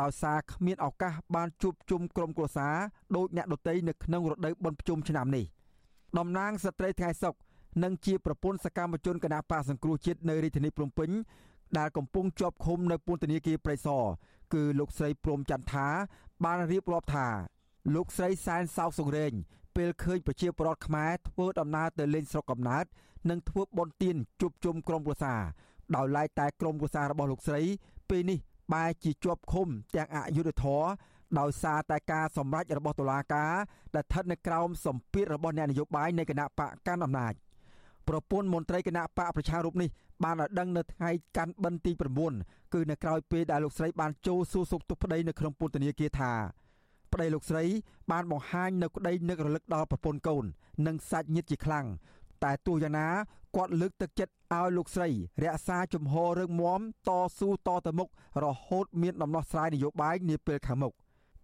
ដោយសារគ្មានឱកាសបានជួបជុំក្រុមគ្រួសារដោយអ្នកដទៃនៅក្នុងរដូវបុណ្យភ្ជុំឆ្នាំនេះតំណាងស្ត្រីថ្ងៃសុក និងជាប្រពន្ធសកម្មជនគណបកសង្គ្រោះជាតិនៅរាជធានីភ្នំពេញដែលកំពុងជាប់ឃុំនៅពន្ធនាគារព្រៃសរគឺលោកស្រីព្រំចន្ទថា បានរៀបរាប់ថា លោកស្រីសែនសោកសង្រេងពេលឃើញប្រជាពលរដ្ឋខ្មែរធ្វើដំណើរទៅលេងស្រុកកំណើតនិងធ្វើបុណ្យទានជួបជុំក្រុមគ្រួសារដោយឡែកតែក្រុមគ្រួសាររបស់លោកស្រី ពេលនេះបែរជាជាប់ឃុំទាំងអយុធធរដោយសារតែការសម្រេចរបស់តុលាការដែលស្ថិតនៅក្រោមសម្ពាធរបស់អ្នកនយោបាយនៃគណៈបកកាន់អំណាច ប្រពន្ធមន្ត្រីគណៈបកប្រជារូបនេះបានឲ្យដឹងនៅថ្ងៃកាន់បិណ្ឌទី9គឺនៅក្រោយពេលដែលលោកស្រីបានចូលសួរសុខទុក្ខប្តីនៅក្នុងពន្ធនាគារថាប្តីលោកស្រីបានបង្ហាញនៅក្តីនឹករលឹកដល់ប្រពន្ធកូន និងសាច់ញាតិជាខ្លាំងតែទោះយ៉ាងណាគាត់លើកទឹកចិត្តឲ្យលោកស្រី រក្សាជំហររឹងមាំតស៊ូតទៅមុខរហូតមានដំណោះស្រាយនយោបាយនាពេលខាងមុខ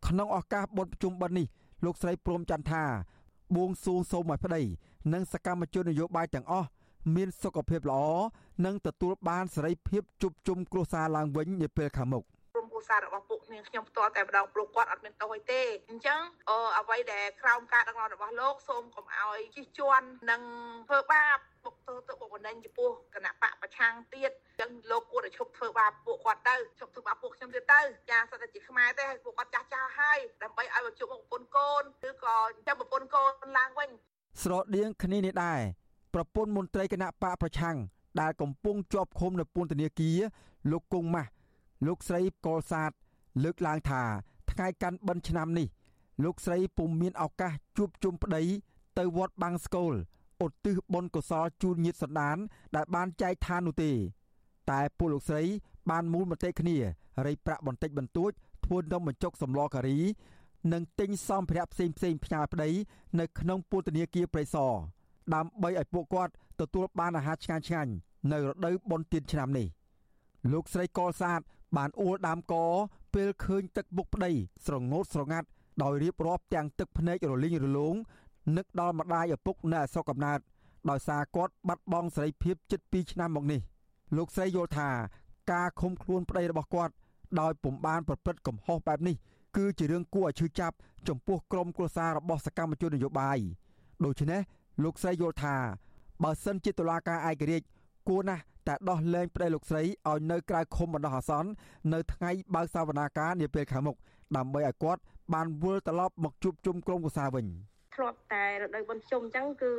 ក្នុងឱកាសបុណ្យប្រជុំបិណ្ឌនេះលោកស្រីព្រមច័ន្ទថាបួងសួងសូមឲ្យប្តី និងសកម្មជននយោបាយទាំងអស់មានសុខភាពល្អនិងទទួលបានសេរីភាពជួបជុំគ្រួសារឡើងវិញនាពេលខាងមុខក្រុមគ្រួសាររបស់ពួកនាងខ្ញុំផ្ទាល់តែម្ដងព្រោះគាត់អត់មានទោសអីទេអញ្ចឹងអ្វីដែលក្រោមការដឹកនាំរបស់លោកសូមកុំឲ្យជិះជាន់និងធ្វើបាបបុកទោសទៅបុកម្នេញចំពោះគណៈបកប្រឆាំងទៀតអញ្ចឹងលោកគួរតែឈប់ធ្វើបាបពួកគាត់ទៅឈប់ធ្វើបាបពួកខ្ញុំទៀតទៅចាសតែជាខ្មែរទេឲ្យពួកគាត់ចាស់ចាស់ហើយដើម្បីឲ្យមកជួបមុខប្រពន្ធកូនឬក៏ចាំប្រពន្ធកូនឡើងវិញ ស្រដៀងគ្នានេះដែរប្រពន្ធមន្ត្រីគណៈបកប្រឆាំងដែលកំពុងជាប់ឃុំនៅពន្ធនាគារលោកគង់ម៉ាស់លោកស្រីកុលសាទលើកឡើងថាថ្ងៃកាន់បិណ្ឌឆ្នាំនេះ លោកស្រីពុំមានឱកាសជួបជុំប្តី ទៅវត្តបាំងស្កូលឧទ្ទិសបុណ្យកុសលជូនញាតិសន្តាន ដែលបានចែកឋាននោះទេ តែពួកលោកស្រី បានមូលមតិគ្នារៃប្រាក់បន្តិចបន្តួចធ្វើនំបញ្ចុកសម្លការី និងទិញសម្ភារៈផ្សេងផ្សេងផ្ញើប្តីនៅក្នុងពន្ធនាគារព្រៃសរដើម្បីឲ្យពួកគាត់ទទួលបានអាហារឆ្ងាញ់ឆ្ងាញ់នៅរដូវបុណ្យទានឆ្នាំនេះលោកស្រីកុលសាទបានអួលដាមកពេលឃើញទឹកមុខប្តីស្រងោតស្រងាត់ដោយរៀបរាប់ទាំងទឹកភ្នែករលីងរលោងនឹកដល់ម្ដាយឪពុកនៅអសកកំណើតដោយសារគាត់បាត់បង់សេរីភាពជិត2ឆ្នាំមកនេះលោកស្រីយល់ថាការឃុំខ្លួនប្តីរបស់គាត់ដោយពុំបានប្រព្រឹត្តកំហុសបែបនេះ គឺជារឿងគួរឲ្យឈឺចាប់ចំពោះក្រុមគ្រួសាររបស់សកម្មជននយោបាយដូច្នេះលោកស្រីយល់ថាបើសិនជាតុលាការឯករាជ្យគួរណាស់តែដោះលែងប្តីលោកស្រីឲ្យនៅក្រៅឃុំបណ្ដោះអាសន្ននៅថ្ងៃបើកសវនាការនាពេលខាងមុខដើម្បីឲ្យគាត់បានវិលត្រឡប់មកជួបជុំក្រុមគ្រួសារវិញធ្លាប់តែរដូវបុណ្យជុំអញ្ចឹងគឺ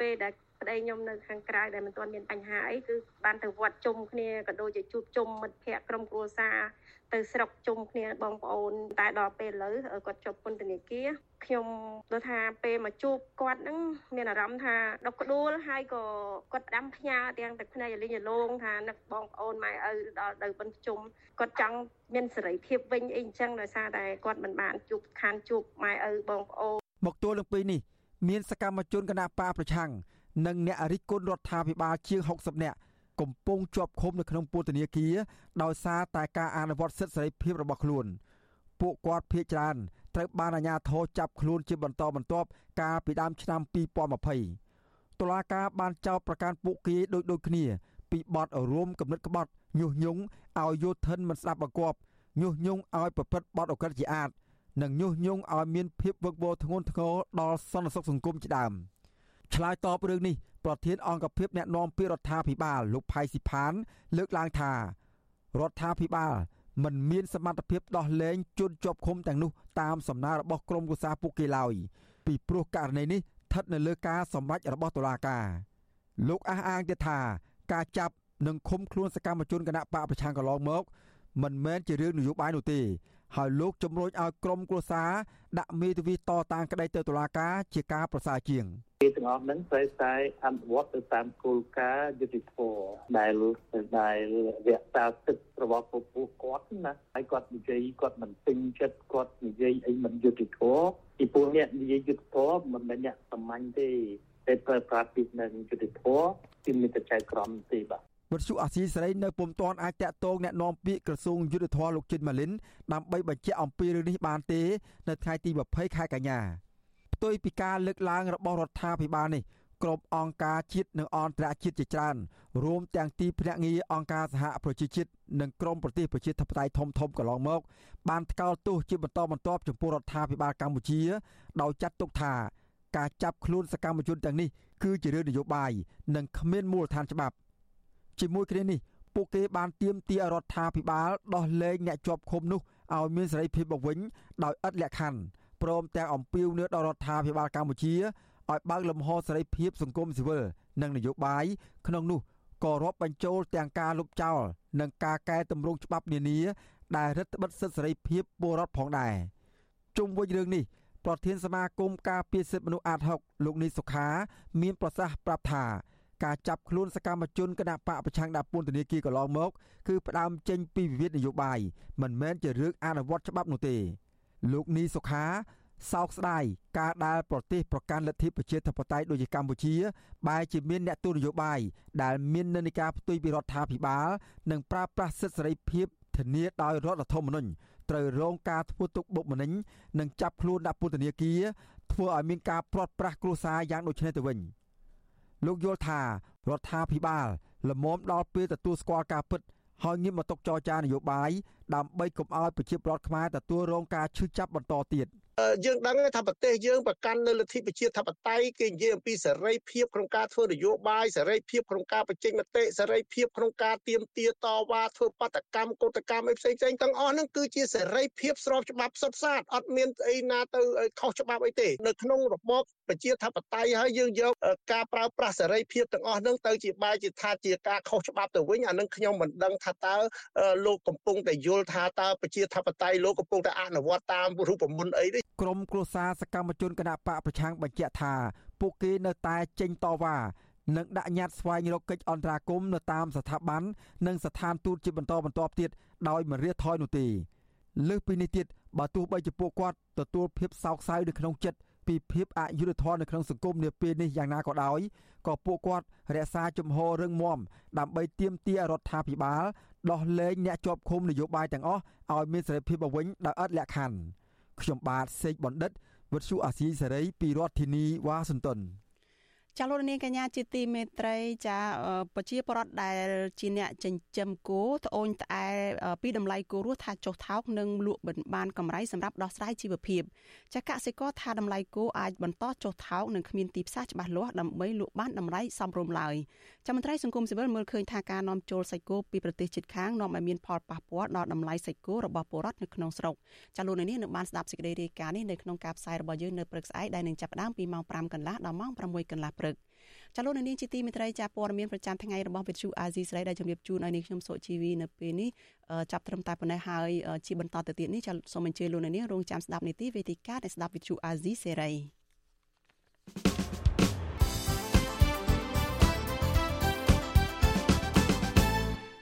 ពេលដែល ប្តីខ្ញុំនៅខាងក្រៅដែលមិនទាន់មានបញ្ហាអីគឺបានទៅវត្តជុំគ្នាក៏ដូចជាជួបជុំមិត្តភ័ក្តិក្រុមគ្រួសារទៅស្រុកជុំគ្នាបងប្អូន តែដល់ពេលឥឡូវគាត់ជាប់ពន្ធនាគារខ្ញុំលើថាពេលមកជួបគាត់ហ្នឹងមានអារម្មណ៍ថាដុកក្ដួលហើយក៏គាត់ផ្ដាំផ្ញើទាំងទឹកភ្នែកលីងលងថានឹកបងប្អូនម៉ែឪដល់ទៅបិណ្ឌជុំគាត់ចង់មានសេរីភាពវិញអីអញ្ចឹងដោយសារតែគាត់មិនបានជួបខានជួបម៉ែឪបងប្អូនមកទល់នឹងពេលនេះមានសកម្មជនគណបកប្រឆាំង និងអ្នករិះគន់រដ្ឋាភិបាលជាង60នាក់កំពុងជាប់ឃុំនៅក្នុងពន្ធនាគារដោយសារតែការអនុវត្តសិទ្ធិសេរីភាពរបស់ខ្លួន ពួកគាត់ភ័យច្រើនត្រូវបានអាជ្ញាធរចាប់ខ្លួនជាបន្តបន្ទាប់កាលពីដើមឆ្នាំ2020តុលាការបានចោទប្រកាន់ពួកគេដូចដូចគ្នា ពីបទរួមគំនិតក្បត់ញុះញង់ឲ្យយោធិនមិនស្ដាប់បង្គាប់ញុះញង់ឲ្យប្រព្រឹត្តបទអក្រិតជាអាតនិងញុះញង់ឲ្យមានភាពវឹកវរធ្ងន់ធ្ងរដល់សន្តិសុខសង្គមជាដើម ឆ្លើយតបរឿងនេះប្រធានអង្គភិបអ្នកណែនាំពាក្យរដ្ឋាភិបាលលោកផៃស៊ីផាន លើកឡើងថារដ្ឋាភិបាលមិនមានសមត្ថភាពដោះលែងជនជាប់ឃុំទាំងនោះតាមសំណើរបស់ក្រមគូសាពួកគេឡើយពីព្រោះករណីនេះស្ថិតនៅលើការសម្រេចរបស់តុលាការលោកអះអាងទៀតថាការចាប់និងឃុំខ្លួនសកម្មជនគណៈបកប្រឆាំងកន្លងមក មិនមែនជារឿងនយោបាយនោះទេ ហើយលោកជំរុញឲ្យក្រមគ្រួសារដាក់មេធាវីតតាំងក្តីទៅតុលាការជាការប្រសើរជាងគេទាំងអស់ហ្នឹងត្រូវតែអនុវត្តទៅតាមគោលការណ៍យុតិធធម៌ដែលដែលរក្សាទឹករបស់ពពុះគាត់ណាហើយគាត់និយាយគាត់មិនពេញចិត្តគាត់និយាយអីមិនយុតិធធម៌ពីពួកអ្នកនិយាយយុតិធធម៌មិនមែនអ្នកសាមញ្ញទេតែប្រើប្រាស់ពីនឹងយុតិធធម៌ពីមានតែចៅក្រមទេបាទ វត្តសុអាស៊ីសេរីនៅពុំទាន់អាចតាក់ទងแนะនាំពាក្យក្រសួងយុទ្ធភ័ពលោកជិនម៉ាលីនដើម្បីបញ្ជាក់អំពីរឿងនេះបានទេនៅថ្ងៃទី20ខែកញ្ញាផ្ទុយពីការលើកឡើងរបស់រដ្ឋាភិបាលនេះគ្រប់អង្គការជាតិនិងអន្តរជាតិជាច្រើនរួមទាំងទីភ្នាក់ងារអង្គការសហប្រជាជាតិនិងក្រមប្រទេសប្រជាធិបតេយ្យធំធំកន្លងមក បានថ្កោលទោសជាបន្តបន្ទាប់ចំពោះរដ្ឋាភិបាលកម្ពុជាដោយចាត់ទុកថាការចាប់ខ្លួនសកម្មជនទាំងនេះគឺជារឿងនយោបាយនិងគ្មានមូលដ្ឋានច្បាប់ ជាមួយគ្នានេះពួកគេបានទាមទាររដ្ឋាភិបាលដោះលែងអ្នកជាប់ឃុំនោះឲ្យមានសេរីភាពមកវិញដោយឥតលក្ខខណ្ឌព្រមទាំងអំពាវនាវដល់រដ្ឋាភិបាលកម្ពុជាឲ្យបើកលំហសេរីភាពសង្គមស៊ីវិលនិងនយោបាយក្នុងនោះក៏រាប់បញ្ចូលទាំងការលុបចោលនិងការកែតម្រង់ច្បាប់នានា ដែលរដ្ឋបិទសិទ្ធិសេរីភាពពលរដ្ឋផងដែរជុំវិញរឿងនេះប្រធានសមាគមការពារសិទ្ធិមនុស្សអាត6លោកនីសុខា មានប្រសាសន៍ប្រាប់ថា ការចាប់ខ្លួនសកម្មជនគណៈបកប្រឆាំងដាក់ពន្ធនាគារកន្លងមកគឺផ្ដើមចេញពីវិវាទនយោបាយមិនមែនជារឿងអនុវត្តច្បាប់នោះទេ លោកនីសុខាសោកស្ដាយការដែលប្រទេសប្រកាន់លទ្ធិប្រជាធិបតេយ្យដូចជាកម្ពុជាបែរជាមានអ្នកទូនយោបាយដែលមាននិន្នាការផ្ទុយពីរដ្ឋាភិបាល និងប្រើប្រាស់សិទ្ធិសេរីភាពធានាដោយរដ្ឋធម្មនុញ្ញត្រូវរងការធ្វើទុកបុកម្នេញនិងចាប់ខ្លួនដាក់ពន្ធនាគារធ្វើឲ្យមានការព្រាត់ប្រាសគ្រួសារយ៉ាងដូចនេះទៅវិញ លោកយល់ថារដ្ឋាភិបាលលមមដល់ពេលទទួលស្គាល់ការពិតហើយងាកមកຕົកចរចានយោបាយដើម្បីកុំឲ្យប្រជាពលរដ្ឋខ្មែរទទួលរងការឈឺចាប់បន្តទៀត។យើងដឹងថាប្រទេសយើងប្រកាន់នៅលទ្ធិប្រជាធិបតេយ្យគេនិយាយអំពីសេរីភាពក្នុងការធ្វើនយោបាយសេរីភាពក្នុងការបញ្ចេញមតិសេរីភាពក្នុងការទៀមទាតវ៉ាធ្វើបាតកម្មកោតកម្មអីផ្សេងផ្សេងទាំងអស់ហ្នឹងគឺជាសេរីភាពស្របច្បាប់សុទ្ធសាធអត់មានអីណាទៅខុសច្បាប់អីទេនៅក្នុងរបប ប្រជាធិបតេយ្យហើយយើងយកការប្រើប្រាស់សេរីភាពទាំងអស់ហ្នឹងទៅជាបែរជាថាជាការខុសច្បាប់ទៅវិញអានឹងខ្ញុំមិនដឹងថាតើលោកកំពុងតែយល់ថាតើប្រជាធិបតេយ្យលោកកំពុងតែអនុវត្តតាមរូបមន្តអីទេក្រមគ្រួសារសកម្មជនគណៈបកប្រឆាំងបញ្ជាក់ថាពួកគេនៅតែចេញតវ៉ានិងដាក់ញត្តិស្វែងរកកិច្ចអន្តរាគមន៍នៅតាមស្ថាប័ននិងស្ថានទូតជាបន្តបន្ទាប់ទៀតដោយមិនរាថយនោះទេលើសពីនេះទៀតបើទោះបីជាពួកគាត់ទទួលភាពសោកសៅនៅក្នុងចិត្ត ពីភាពអយុត្តិធម៌នៅក្នុងសង្គមនាពេលនេះយ៉ាងណាក៏ដោយក៏ពួកគាត់រក្សាជំហររឹងមាំដើម្បីទាមទាររដ្ឋាភិបាលដោះលែងអ្នកជាប់ឃុំនយោបាយទាំងអស់ឲ្យមានសេរីភាពមកវិញដោយឥតលក្ខខណ្ឌខ្ញុំបាទសេកបណ្ឌិតវុទ្ធុអាស៊ីសេរីពីរដ្ឋធានីវ៉ាស៊ីនតោន ចាលោកនាងកញ្ញាជាទីមេត្រីចាប្រជាពលរដ្ឋដែល ជាអ្នកចិញ្ចឹមគោត្អូញត្អែពីតម្លៃគោរស់ថាចុះថោកនិងលក់មិនបានកម្រៃសម្រាប់ដោះស្រាយជីវភាពចាកសិករថាតម្លៃគោអាចបន្តចុះថោកនិងគ្មានទីផ្សារច្បាស់លាស់ដើម្បីលក់បានតម្លៃសមរម្យឡើយចា មន្ត្រីសង្គមស៊ីវិលមើលឃើញថាការនាំចូលសាច់គោពីប្រទេសជិតខាងនាំឲ្យមានផលប៉ះពាល់ដល់តម្លៃសាច់គោរបស់ពលរដ្ឋនៅក្នុងស្រុកចាលោកនាងនឹងបានស្ដាប់សេចក្តីរាយការណ៍នេះនៅក្នុងការផ្សាយរបស់យើងនៅព្រឹកស្អែកដែលនឹងចាប់ផ្ដើមពីម៉ោង5កន្លះដល់ម៉ោង6កន្លះព្រឹកចាលោកនាងជាទីមេត្រីចាព័ត៌មានប្រចាំថ្ងៃរបស់វិទ្យុអាស៊ីសេរីដែលជម្រាបជូនឲ្យនាងខ្ញុំសុជីវីនៅពេលនេះចាប់ត្រឹមតែប៉ុណ្ណេះហើយជាបន្តទៅទៀតនេះចាសូមអញ្ជើញលោកនាងរងចាំស្ដាប់នីតិវេទិកានៃស្ដាប់វិទ្យុអាស៊ីសេរី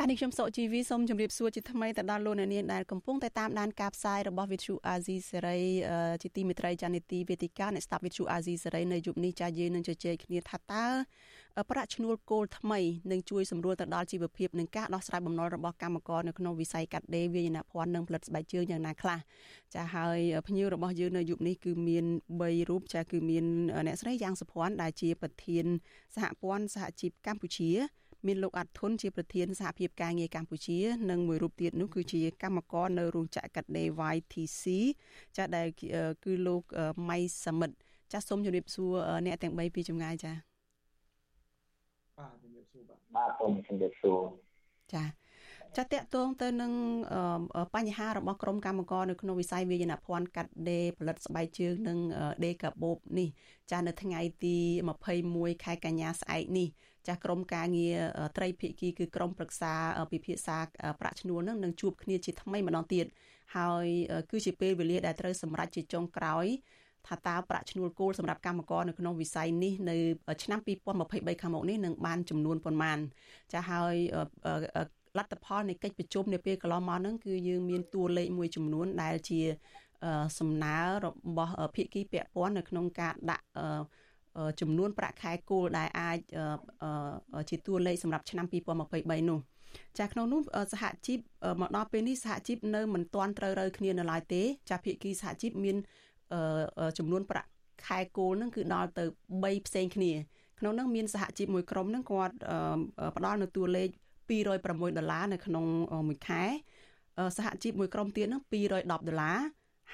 ចា៎នេះខ្ញុំសុជីវីសូមជម្រាបសួរជាថ្មីទៅដល់លោកអ្នកនាងដែលកំពុងតែតាមដានការផ្សាយរបស់វិទ្យុអាស៊ីសេរីជាទីមេត្រីចានីតិវេទិកាអ្នកស្ដាប់វិទ្យុអាស៊ីសេរីនៅយប់នេះចាយើងនឹងជជែកគ្នាថាតើប្រាក់ឈ្នួលគោលថ្មីនឹងជួយសម្រួលទៅដល់ជីវភាពនិងការដោះស្រាយបំណុលរបស់កម្មករនៅក្នុងវិស័យកាត់ដេរវាយនភ័ណ្ឌនិងផលិតស្បែកជើងយ៉ាងណាខ្លះចាហើយភ្ញៀវរបស់យើងនៅយុគនេះគឺមាន3រូបចាគឺមានអ្នកស្រីយ៉ាងសុភ័ណ្ឌដែលជាប្រធានសហព័ន្ធសហជីពកម្ពុជា មានលោកអាត់ធុនជាប្រធានសហភាពការងារកម្ពុជា និងមួយរូបទៀតនោះគឺជាកម្មករនៅរោងចក្រកាត់ដេរ YTC ចាដែលគឺលោកម៉ៃសាមិតចាសូមជម្រាបសួរអ្នកទាំង3ពីចម្ងាយចាបាទជំរាបសួរបាទបាទសូមជំរាបសួរចា ចាតកតងទៅនឹងបញ្ហារបស់ក្រមកម្មករនៅក្នុងវិស័យវិញ្ញាណភ័ណ្ឌកាត់ដេរផលិតស្បែកជើងនិងដេកាបូបនេះចានៅថ្ងៃទី21ខែកញ្ញាស្អែកនេះចាស់ក្រមការងារត្រីភិគីគឺក្រមប្រឹក្សាពិភាក្សាប្រាក់ឈ្នួលនឹងនឹងជួបគ្នាជាថ្មីម្ដងទៀតហើយគឺជាពេលវេលាដែលត្រូវសម្រេចជាចុងក្រោយថាតើប្រាក់ឈ្នួលគោលសម្រាប់កម្មករនៅក្នុងវិស័យនេះនៅឆ្នាំ2023ខាងមុខនេះនឹងបានចំនួនប៉ុន្មានចាហើយ លទ្ធផលនៃកិច្ចប្រជុំនៅពេលកន្លងមកហ្នឹងគឺយើងមានតួលេខមួយចំនួនដែលជាសំណើរបស់ភាគីពាក់ព័ន្ធនៅក្នុងការដាក់ចំនួនប្រាក់ខែគោលដែលអាចជាតួលេខសម្រាប់ឆ្នាំ2023នោះចាក្នុងនោះសហជីពមកដល់ពេលនេះសហជីពនៅមិនទាន់ត្រូវរើគ្នានៅឡើយទេ ចាភាគីសហជីពមានចំនួនប្រាក់ខែគោលនឹងគឺដល់ទៅ3ផ្សេងគ្នាក្នុងនោះមានសហជីពមួយក្រុមនឹងគាត់ផ្ដល់នៅតួលេខ 206ដុល្លារនៅក្នុងមួយខែសហជីពមួយក្រុមទៀតនោះ210ដុល្លារ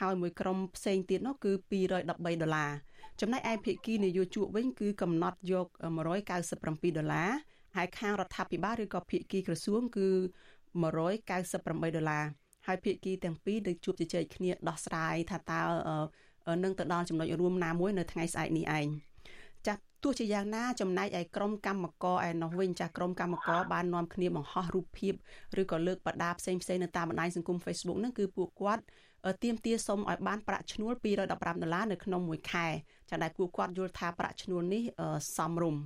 ហើយមួយក្រុមផ្សេងទៀតនោះគឺ213ដុល្លារចំណែកឯភាគីនយោជកវិញគឺកំណត់យក197ដុល្លារហើយខាងរដ្ឋាភិបាលឬក៏ភាគីក្រសួងគឺ198ដុល្លារហើយភាគីទាំងពីរនឹងជួបជជែកគ្នាដោះស្រាយថាតើនឹងទៅដល់ចំណុចរួមណាមួយនៅថ្ងៃស្អែកនេះឯងចាស់ ទោះជាយ៉ាងណាចំណែកឯក្រុមកម្មករឯនោះវិញចាស់ក្រុមកម្មករបាននាំគ្នាបង្ហោះរូបភាពឬក៏លើកបដាផ្សេងផ្សេងនៅតាមបណ្ដាញសង្គម Facebook ហ្នឹងគឺពួកគាត់ទៀមទាសុំឲ្យបានប្រាក់ឈ្នួល215ដុល្លារនៅក្នុងមួយខែចាដែលពួកគាត់យល់ថាប្រាក់ឈ្នួលនេះសមរម្យ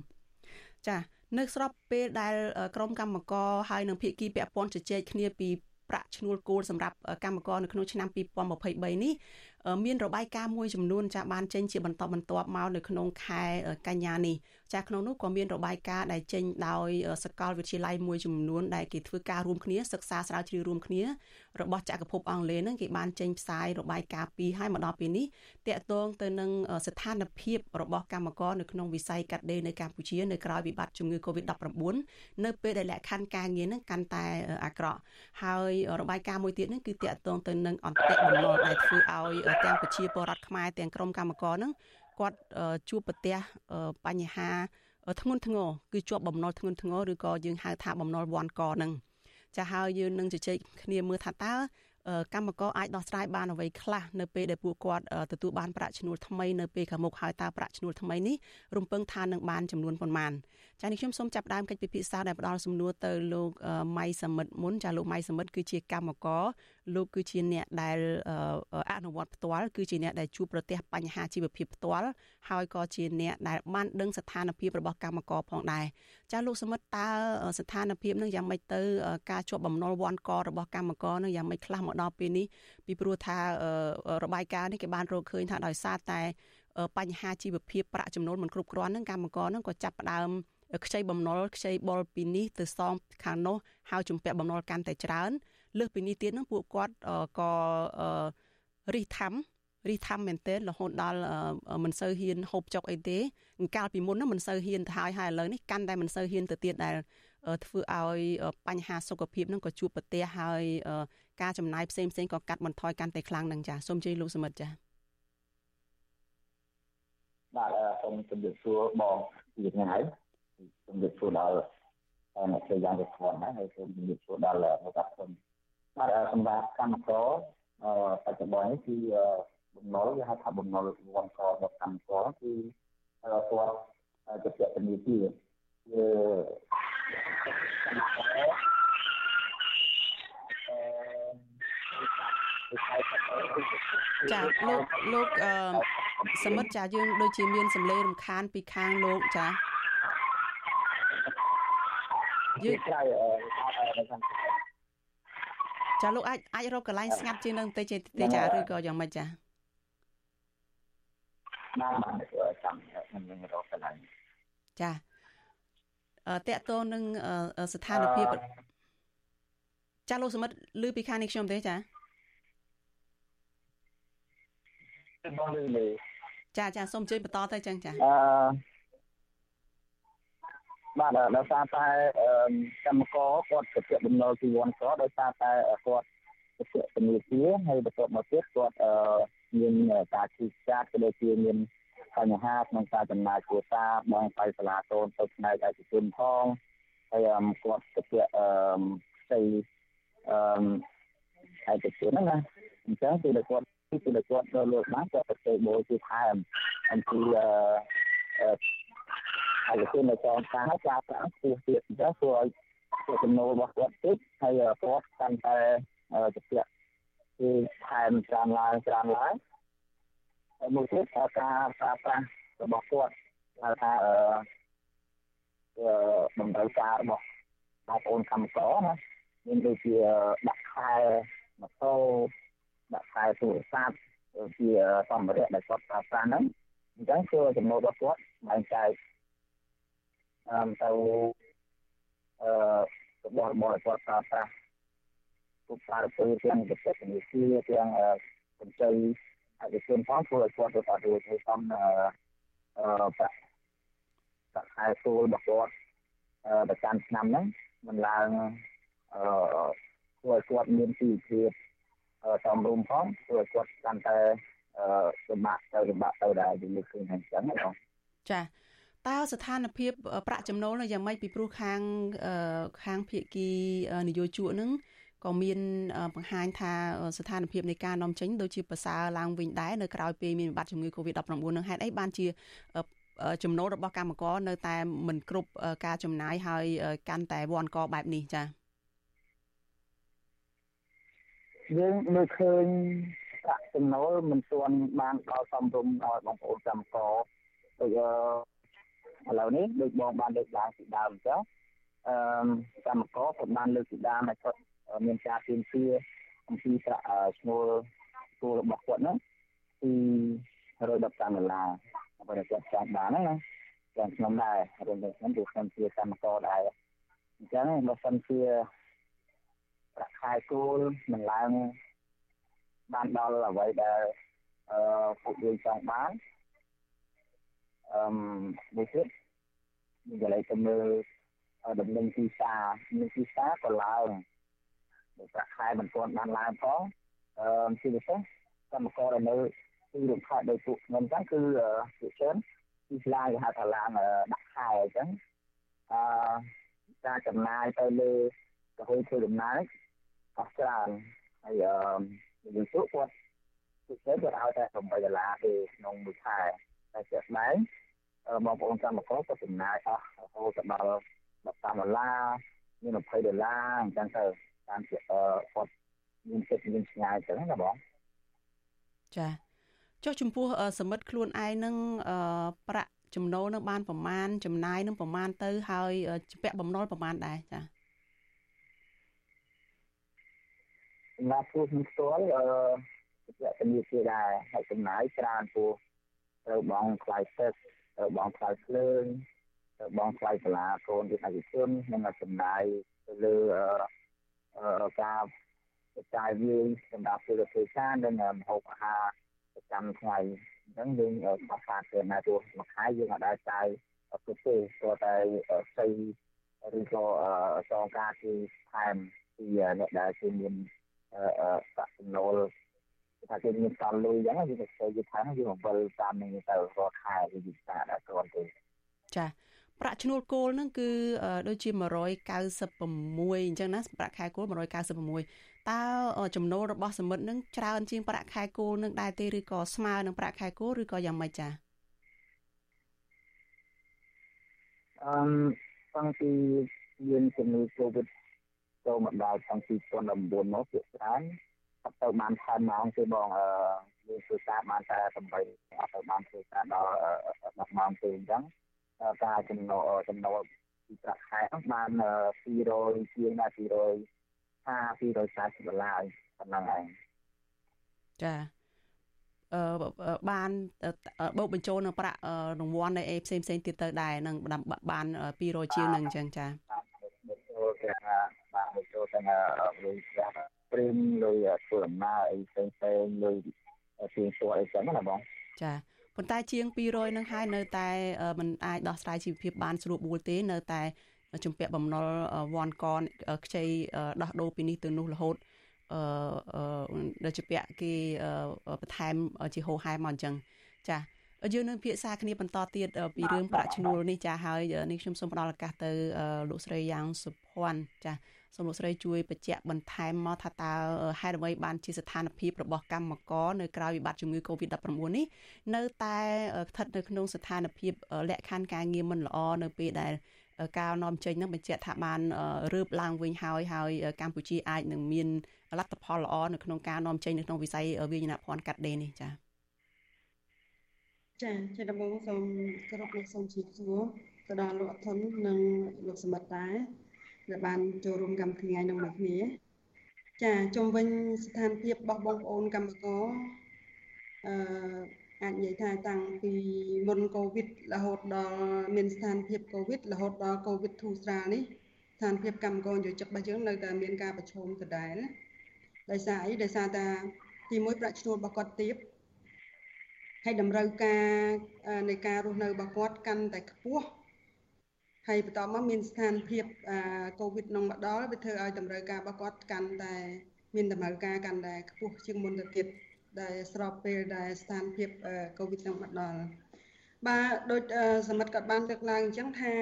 ចានៅស្របពេលដែលក្រុមកម្មករហើយនឹងភាគីពាក់ព័ន្ធជជែកគ្នាពីប្រាក់ឈ្នួលគោលសម្រាប់កម្មករនៅក្នុងឆ្នាំ2023នេះ មានរបាយការណ៍មួយចំនួនចាបានចេញជាបន្តបន្ទាប់មកនៅក្នុងខែកញ្ញានេះ ចាក្នុងនោះក៏មានរបាយការណ៍ដែលចេញដោយសកលវិទ្យាល័យមួយចំនួនដែលគេធ្វើការរួមគ្នាសិក្សាស្រាវជ្រាវរួមគ្នារបស់ចក្រភពអង់គ្លេសហ្នឹងគេបានចេញផ្សាយរបាយការណ៍ពីរហើយមកដល់ពេលនេះតកតងទៅនឹងស្ថានភាពរបស់កម្មករនៅក្នុងវិស័យកាត់ដេរនៅកម្ពុជានៅក្រៅវិបត្តិជំងឺ Covid-19 នៅពេលដែលលក្ខខណ្ឌការងារហ្នឹងកាន់តែអាក្រក់ហើយរបាយការណ៍មួយទៀតហ្នឹងគឺតកតងទៅនឹងអន្តៈបំណុលដែលធ្វើឲ្យទាំងប្រជាពលរដ្ឋខ្មែរទាំងក្រុមកម្មករហ្នឹង គាត់ជួបប្រទះបញ្ហាធ្ងន់ធ្ងរគឺជាប់បំណុលធ្ងន់ធ្ងរឬក៏យើងហៅថាបំណុលវាន់កហ្នឹងចាហើយយើងនឹងជជែកគ្នាមើលថាតើកម្មករអាចដោះស្រាយបានអ្វីខ្លះនៅពេលដែលពួកគាត់ទទួលបានប្រាក់ឈ្នួលថ្មីនៅពេលខាងមុខហើយតើប្រាក់ឈ្នួលថ្មីនេះរំពឹងថានឹងបានចំនួនប៉ុន្មាន ចានេះខ្ញុំសូមចាប់ផ្ដើមកិច្ចពិភាក្សាដែលផ្ដល់សំណួរទៅលោកម៉ៃសមិទ្ធមុនចាលោកម៉ៃសមិទ្ធគឺជាកម្មករលោកគឺជាអ្នកដែលអនុវត្តផ្ទាល់គឺជាអ្នកដែលជួបប្រទះបញ្ហាជីវភាពផ្ទាល់ហើយក៏ជាអ្នកដែលបានដឹងស្ថានភាពរបស់កម្មករផងដែរចាលោកសមិទ្ធតើស្ថានភាពនឹងយ៉ាងម៉េចទៅការជាប់បំណុលវាន់ករបស់កម្មករនឹងយ៉ាងម៉េចខ្លះមកដល់ពេលនេះពីព្រោះថារបាយការណ៍នេះគេបានរកឃើញថាដោយសារតែបញ្ហាជីវភាពប្រាក់ចំណូលមិនគ្រប់គ្រាន់នឹងកម្មករនឹងក៏ចាប់ផ្ដើម ខ្ចីបំណុលខ្ចីបុលពីនេះទៅសងខាងនោះហើយជំពាក់បំណុលកាន់តែច្រើនលើសពីនេះទៀតនឹងពួកគាត់ក៏រិះថាំរិះថាំមែនទែនរហូតដល់មិនសូវហ៊ានហូបចុកអីទេកាលពីមុននោះមិនសូវហ៊ានទៅហើយហើយឥឡូវនេះកាន់តែមិនសូវហ៊ានទៅទៀតដែលធ្វើឲ្យបញ្ហាសុខភាពនឹងក៏ជួបប្រទះហើយការចំណាយផ្សេងផ្សេងក៏កាត់បន្ថយកាន់តែខ្លាំងនឹងចាសូមជ័យលោកសមិទ្ធចាបាទសូមជម្រាបសួរបងពីថ្ងៃ ជំរាបសួរដល់អ្នកធ្វើយ៉ាងវិធានដែរហើយសូមជំរាបសួរដល់អ្នកកាត់ខ្ញុំបាទសម្រាប់កម្មករបច្ចុប្បន្ននេះគឺបំណុលគេហៅថាបំណុលវ័នករបស់កម្មករគឺគាត់ជាពាក់នីតិគឺចាលោកលោកអឺសមិទ្ធចាយើងដូចជាមានសម្លេងរំខានពីខាងលោកចា យើងចាលោកអាចអាចរកកន្លែងស្ងាត់ជាងនឹងបន្តិចទេចាឬក៏យ៉ាងម៉េចចាបានបានចាំខ្ញុំនឹងរកកន្លែងចាអឺតកតនឹងស្ថានភាពចាលោកសមិទ្ធឮពីខាងនេះខ្ញុំទេចាបងឮទេចាចាសូមជួយបន្តទៅចឹងចាអឺ បាទដោយសារតែកម្មករគាត់ទៅពាក់បំណុលពីវ័នកដោយសារតែគាត់ទៅពាក់ពលាគាហើយបន្ទាប់មកទៀតគាត់មានការឈឺចាប់ក៏ដូចជាមានបញ្ហាក្នុងការចំណាយគ្រួសារបងទៅសាលាកូនទៅផ្នែកឯកជនផងហើយគាត់ទៅពាក់អឺផ្ទៃអឺឯកជនហ្នឹងណាអញ្ចឹងគឺគាត់គឺគាត់លើកបានគាត់ទៅបូជាថែមអំពីអឺ ឯកជនដែលចងការឲ្យចាប្រាក់ខ្ពស់ទៀតអញ្ចឹងធ្វើឲ្យចំណូលរបស់គាត់តិចហើយគាត់កាន់តែជាពាក់គឺថែមច្រើនឡើងច្រើនឡើងហើយមួយទៀតការប្រើប្រាស់របស់គាត់ហៅថាអឺតម្រូវការរបស់បងប្អូនកម្មករណាមានដូចជាដាក់ខែម៉ូតូដាក់ខែទូរស័ព្ទជាសម្ភារៈដែលគាត់ប្រើប្រាស់ហ្នឹងអញ្ចឹងគឺចំណូលរបស់គាត់បែងចែក អឺទៅអឺរបស់របរគាត់ប្រើប្រាស់ទុកសារពើទាំងវិទ្យានិស្សិតទាំងកម្ចីឯកជនផងធ្វើឲ្យគាត់ទៅអត់រួចហើយសំអឺប្រាក់ប្រាក់ខែទូលរបស់គាត់ប្រចាំឆ្នាំហ្នឹងមិនឡើងអឺធ្វើឲ្យគាត់មានជីវភាពសមរម្យផងធ្វើឲ្យគាត់កាន់តែលំបាកទៅលំបាកទៅដែរយើងលើកឃើញហ្នឹងចឹងណាបងចា តើស្ថានភាពប្រាក់ចំណូលនៅយ៉ាងម៉េចពីព្រោះខាងខាងភៀកគីនយោជកហ្នឹងក៏មានបង្ហាញថាស្ថានភាពនៃការនាំចេញដូចជាប្រសើរឡើងវិញដែរនៅក្រៅពេលមានវិបត្តិជំងឺ Covid-19 នឹងហេតុអីបានជាចំណូលរបស់កម្មករនៅតែមិនគ្រប់ការចំណាយហើយកាន់តែវាន់កបែបនេះចា៎យើងមើលឃើញប្រាក់ចំណូលមិនទាន់បានដល់សមរម្យឲ្យបងប្អូនកម្មករដូច ឥឡូវនេះដូចបងបានលើកឡើងពីដើមអញ្ចឹងអឺកម្មករគាត់បានលើកពីដើមឲ្យគាត់មានការទៀមទាអំពីប្រាក់ឈ្នួលគោលរបស់គាត់ហ្នឹងពី115ដុល្លារបើគាត់ចង់បានណាចាំខ្ញុំដែររឿងនេះខ្ញុំគឺខ្ញុំជាកម្មករដែរអញ្ចឹងបើសិនជាប្រាក់ខែគោលមិនឡើងបានដល់អ្វីដែលអឺពួកយើងចង់បាន អឺមួយទៀតនិយាយទៅមើលដំណឹងទីផ្សារនឹងទីផ្សារក៏ឡើងប្រាក់ខែមិនទាន់បានឡើងផងអឺជាពិសេសកម្មករដែលនៅទីរំខានដោយពួកខ្ញុំចឹងគឺជាច្រើនទីឆ្លាយគេហៅថាឡើងដាក់ខែអញ្ចឹងអឺការចំណាយទៅលើទៅធ្វើដំណើរអស់ច្រើនហើយអឺយើងពួកគាត់ពិសេសគាត់ឲ្យតែ8ដុល្លារទេក្នុងមួយខែតែជាក់ស្ដែង បងប្អូនកម្មករគាត់ចំណាយអស់រហូតដល់15ដុល្លារមាន20ដុល្លារអញ្ចឹងទៅតាមជាគាត់មានចិត្តមានឆ្ងាយទៅណាបងចាចុះចំពោះសមិទ្ធខ្លួនឯងនឹងប្រាក់ចំណូលនឹងបានប្រមាណចំណាយនឹងប្រមាណទៅហើយពាក់បំណុលប្រមាណដែរចាសម្រាប់ពួកខ្ញុំផ្ទាល់អឺជាក់ជំនាញជាដែរហើយចំណាយច្រើនពោះត្រូវបងខ្លាយទឹកត្រូវ បងខ្លាយភ្លើងត្រូវបងខ្លាយសាលាកូនវិទ្យាជននិងចំណាយទៅលើអឺការបច្ចាយវាយសម្រាប់ពលរដ្ឋការនិងម្ហូបអាហារប្រចាំថ្ងៃអញ្ចឹងយើងខ្វះខាតទៅណាទោះមួយខែយើងអាចដើរចាយគ្រប់ទេព្រោះតែស្អីឬក៏ចងការគឺថែមពីអ្នកដែលគឺមានប្រាក់ចំណូល ថាគេមានតលុយអញ្ចឹងយើងទៅធ្វើយថាយើងអំបិលតាមនឹងទៅរាល់ខែវាវិសាដែរគ្រាន់ទេចាប្រាក់ឈ្នួលគោលហ្នឹងគឺដូចជា196អញ្ចឹងណាប្រាក់ខែគោល196តើចំណូលរបស់សមិទ្ធហ្នឹងច្រើនជាងប្រាក់ខែគោលនឹងដែរទេឬក៏ស្មើនឹងប្រាក់ខែគោលឬក៏យ៉ាងម៉េចចាអឺតាំងពីមានជំងឺ Covid ចូលមកដល់ឆ្នាំ2019មកជាច្រើន អត់ទៅបានខែម៉ោងទេបងអឺយើងធ្វើការបានតែ8អត់ទៅបានធ្វើការដល់10ម៉ោងទេអញ្ចឹងការចំណូលចំណូលពីប្រាក់ខែហ្នឹងបាន200ជាងដែរ250 240ដុល្លារប៉ុណ្ណឹងឯងចាអឺបានបូកបញ្ចូលនៅប្រាក់រង្វាន់នៃអេផ្សេងផ្សេងទៀតទៅដែរនឹងបាន200ជាងនឹងអញ្ចឹងចាចូលទាំងបានបញ្ចូលទាំងលុយប្រាក់ ព្រីមលុយធ្វើដំណើរអីផ្សេងផ្សេងលុយជាងសួរអីចឹងណាបងចាប៉ុន្តែជាង200នឹងហើយនៅតែមិនអាចដោះស្រាយជីវភាពបានស្រួលបួលទេនៅតែជំពាក់បំណុលវ៉ាន់កនខ្ចីដោះដូរពីនេះទៅនោះរហូតអឺដែលជាពាក់គេបន្ថែមជាហោហែមកអញ្ចឹងចាយើងនឹងភាសាគ្នាបន្តទៀតពីរឿងប្រាក់ឈ្នួលនេះចាហើយនេះខ្ញុំសូមផ្ដល់ឱកាសទៅលោកស្រីយ៉ាងសុភភ័ណ្ឌចា សូមលោកស្រីជួយបញ្ជាក់បន្ថែមមកថាតើហេតុអ្វីបានជាស្ថានភាពរបស់កម្មករនៅក្រៅវិបត្តិជំងឺ Covid-19 នេះនៅតែស្ថិតនៅក្នុងស្ថានភាពលក្ខខណ្ឌការងារមិនល្អនៅពេលដែលការនាំចេញនឹងបញ្ជាក់ថាបានរើបឡើងវិញហើយហើយកម្ពុជាអាចនឹងមានលទ្ធផលល្អនៅក្នុងការនាំចេញនៅក្នុងវិស័យវិញ្ញាណភ័ណ្ឌកាត់ដេរនេះចា៎ចាជាដំបូងសូមគោរពលោកសូមជម្រាបសួរទៅដល់លោកអធុននិងលោកសមិទ្ធដែរ ដែលបានចូលរួមកម្មវិធីថ្ងៃនេះមួយគ្នាចាជុំវិញស្ថានភាពរបស់បងប្អូនកម្មករអឺអាចនិយាយថាតាំងពីមុនកូវីដរហូតដល់មានស្ថានភាពកូវីដរហូតដល់កូវីដធូរស្រាលនេះស្ថានភាពកម្មករយោជិករបស់យើងនៅតែមានការប្រឈមដដែលដោយសារអីដោយសារតែទីមួយប្រាក់ឈ្នួលរបស់គាត់ទាបហើយតម្រូវការនៃការរស់នៅរបស់គាត់កាន់តែខ្ពស់ ហើយបន្ទាប់មកមានស្ថានភាពកូវីដនឹងមកដល់វាធ្វើឲ្យតម្រូវការរបស់គាត់កាន់តែមានតម្រូវការកាន់តែខ្ពស់ជាងមុនទៅទៀតដែលស្របពេលដែលស្ថានភាពកូវីដនឹងមកដល់បាទដូចសមិទ្ធគាត់បានលើកឡើងអញ្ចឹងថា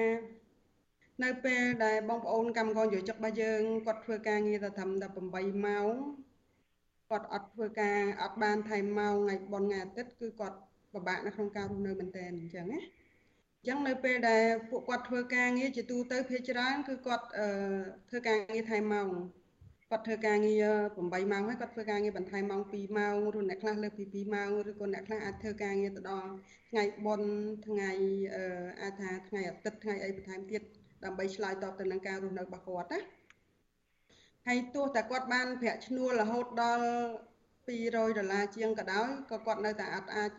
នៅពេលដែលបងប្អូនកម្មករយោជករបស់យើងគាត់ធ្វើការងារតែត្រឹមតែ8ម៉ោងគាត់អត់ធ្វើការអត់បានថែមម៉ោងថ្ងៃបុណ្យថ្ងៃអាទិត្យគឺគាត់ពិបាកនៅក្នុងការរស់នៅមែនតើអញ្ចឹងណា អញ្ចឹងនៅពេលដែលពួកគាត់ធ្វើការងារជាទូទៅភាគច្រើនគឺគាត់ធ្វើការងារថែមម៉ោងគាត់ធ្វើការងារ8ម៉ោងហើយគាត់ធ្វើការងារបន្ថែមម៉ោង2ម៉ោងឬអ្នកខ្លះលើសពី2ម៉ោងឬក៏អ្នកខ្លះអាចធ្វើការងារទៅដល់ថ្ងៃបុណ្យថ្ងៃអាចថាថ្ងៃអាទិត្យថ្ងៃអីបន្ថែមទៀតដើម្បីឆ្លើយតបទៅនឹងការរស់នៅរបស់គាត់ណាហើយទោះតែគាត់បានប្រាក់ឈ្នួលរហូតដល់200ដុល្លារជាងក៏ដោយក៏គាត់នៅតែអាចអាច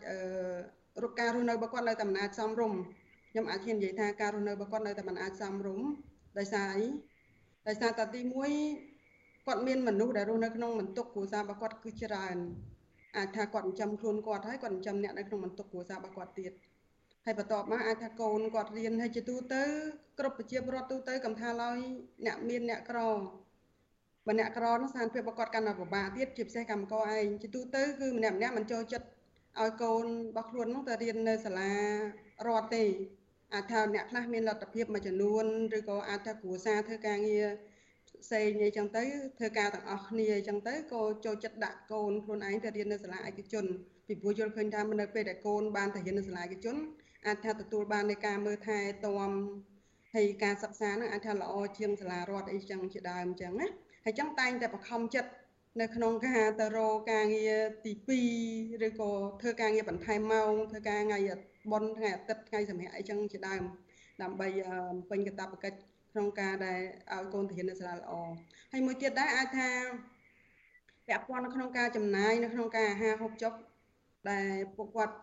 រូបការរស់នៅរបស់គាត់នៅតែមិនអាចសមរម្យ ខ្ញុំអាចហ៊ាននិយាយថាការរស់នៅរបស់គាត់នៅតែមិនអាចសមរម្យដោយសារអីដោយសារតែទី1គាត់មានមនុស្សដែលរស់នៅក្នុងបន្ទុកគ្រួសាររបស់គាត់គឺច្រើនអាចថាគាត់ចិញ្ចឹមខ្លួនគាត់ហើយគាត់ចិញ្ចឹមអ្នកនៅក្នុងបន្ទុកគ្រួសាររបស់គាត់ទៀតហើយបន្ទាប់មកអាចថាកូនគាត់រៀនហើយជាទូទៅគ្រប់ប្រជាពលរដ្ឋទូទៅកំថាឡើយអ្នកមានអ្នកក្របើអ្នកក្រនោះស្ថានភាពរបស់គាត់កាន់តែពិបាកទៀតជាពិសេសកម្មករឯងជាទូទៅគឺម្នាក់ម្នាក់មិនចូលចិត្តឲ្យកូនរបស់ខ្លួននោះទៅរៀននៅសាលារដ្ឋទេ អាចថាអ្នកខ្លះមានលទ្ធភាពមួយចំនួនឬក៏អាចថាគ្រួសារធ្វើការងារផ្សេងអីចឹងទៅធ្វើការទាំងអស់គ្នាអញ្ចឹងទៅក៏ចូលចិត្តដាក់កូនខ្លួនឯងទៅរៀននៅសាលាឯកជនពីព្រោះយល់ឃើញថានៅពេលដែលកូនបានទៅរៀននៅសាលាឯកជនអាចថាទទួលបាននៃការមើលថែទាំហើយការសិក្សានឹងអាចថាល្អជាងសាលារដ្ឋអីចឹងជាដើមអញ្ចឹងណាហើយចឹងតែងតែបខំចិត្តនៅក្នុងការទៅរកការងារទី2ឬក៏ធ្វើការងារបន្ថែមម៉ោងធ្វើការថ្ងៃ បុណ្យថ្ងៃអាទិត្យថ្ងៃសម្រាប់អីចឹងជាដើមដើម្បីពេញកាតព្វកិច្ចក្នុងការដែលឲ្យកូនទៅរៀននៅសាលាល្អហើយមួយទៀតដែរអាចថាពាក់ព័ន្ធនៅក្នុងការចំណាយនៅក្នុងការអាហារហូបចុកដែលពួកគាត់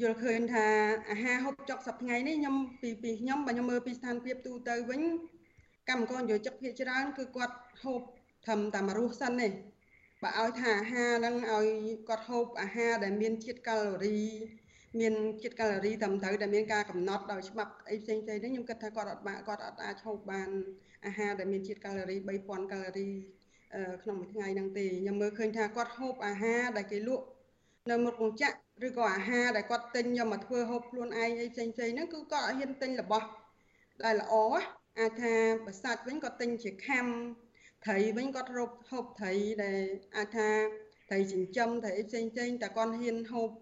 យល់ឃើញថាអាហារហូបចុកសប្តាហ៍នេះខ្ញុំពីពីខ្ញុំបើខ្ញុំមើលពីស្ថានភាពទូទៅវិញកម្មករយោជកភាគច្រើនគឺគាត់ហូបត្រឹមតែមួយរសសិនទេបើឲ្យថាអាហារហ្នឹងឲ្យគាត់ហូបអាហារដែលមានជាតិកាឡូរី មានជាតិកាឡូរីត្រឹមត្រូវដែលមានការកំណត់ដោយច្បាប់អីផ្សេងៗនេះខ្ញុំគិតថាគាត់អត់បាក់គាត់អត់អាចហូបបានអាហារដែលមានជាតិកាឡូរី3000កាឡូរីក្នុងមួយថ្ងៃហ្នឹងទេខ្ញុំមើលឃើញថាគាត់ហូបអាហារដែលគេលក់នៅមុខរោងចក្រឬក៏អាហារដែលគាត់ទិញយកមកធ្វើហូបខ្លួនឯងអីផ្សេងៗហ្នឹងគឺគាត់អត់ហ៊ានទិញរបស់ដែលល្អអាចថាប្រសាទវិញគាត់ទិញជាខាំត្រីវិញគាត់រកហូបត្រីដែលអាចថាត្រីចិញ្ចឹមត្រីផ្សេងផ្សេងតែគាត់ហ៊ានហូបអឺ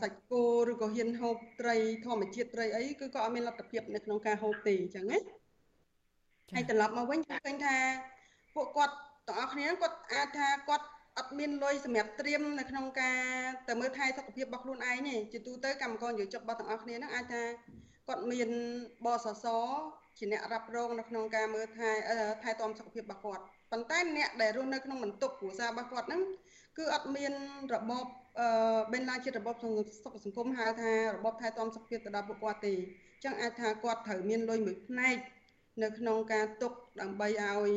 សាច់គោឬក៏ហ៊ានហូបត្រីធម្មជាតិត្រីអីគឺក៏អត់មានលទ្ធភាពនៅក្នុងការហូបទេអញ្ចឹងណាហើយត្រឡប់មកវិញខ្ញុំឃើញថាពួកគាត់ទាំងអស់គ្នាគាត់អាចថាគាត់អត់មានលុយសម្រាប់ត្រៀមនៅក្នុងការទៅមើលថែសុខភាពរបស់ខ្លួនឯងទេជាទូទៅកម្មករយោជករបស់ទាំងអស់គ្នាហ្នឹងអាចថាគាត់មានបសសជាអ្នករ៉ាប់រងនៅក្នុងការមើលថែថែទាំសុខភាពរបស់គាត់ប៉ុន្តែអ្នកដែលរស់នៅក្នុងបន្ទប់គ្រួសាររបស់គាត់ហ្នឹងគឺអត់មានរបប អឺបេនឡាជារបបសុខសង្គមហៅថារបបថែទាំសុខភាពទៅដល់ពួកគាត់ទេអញ្ចឹងអាចថាគាត់ត្រូវមានលុយមួយផ្នែកនៅក្នុងការទុកដើម្បីឲ្យ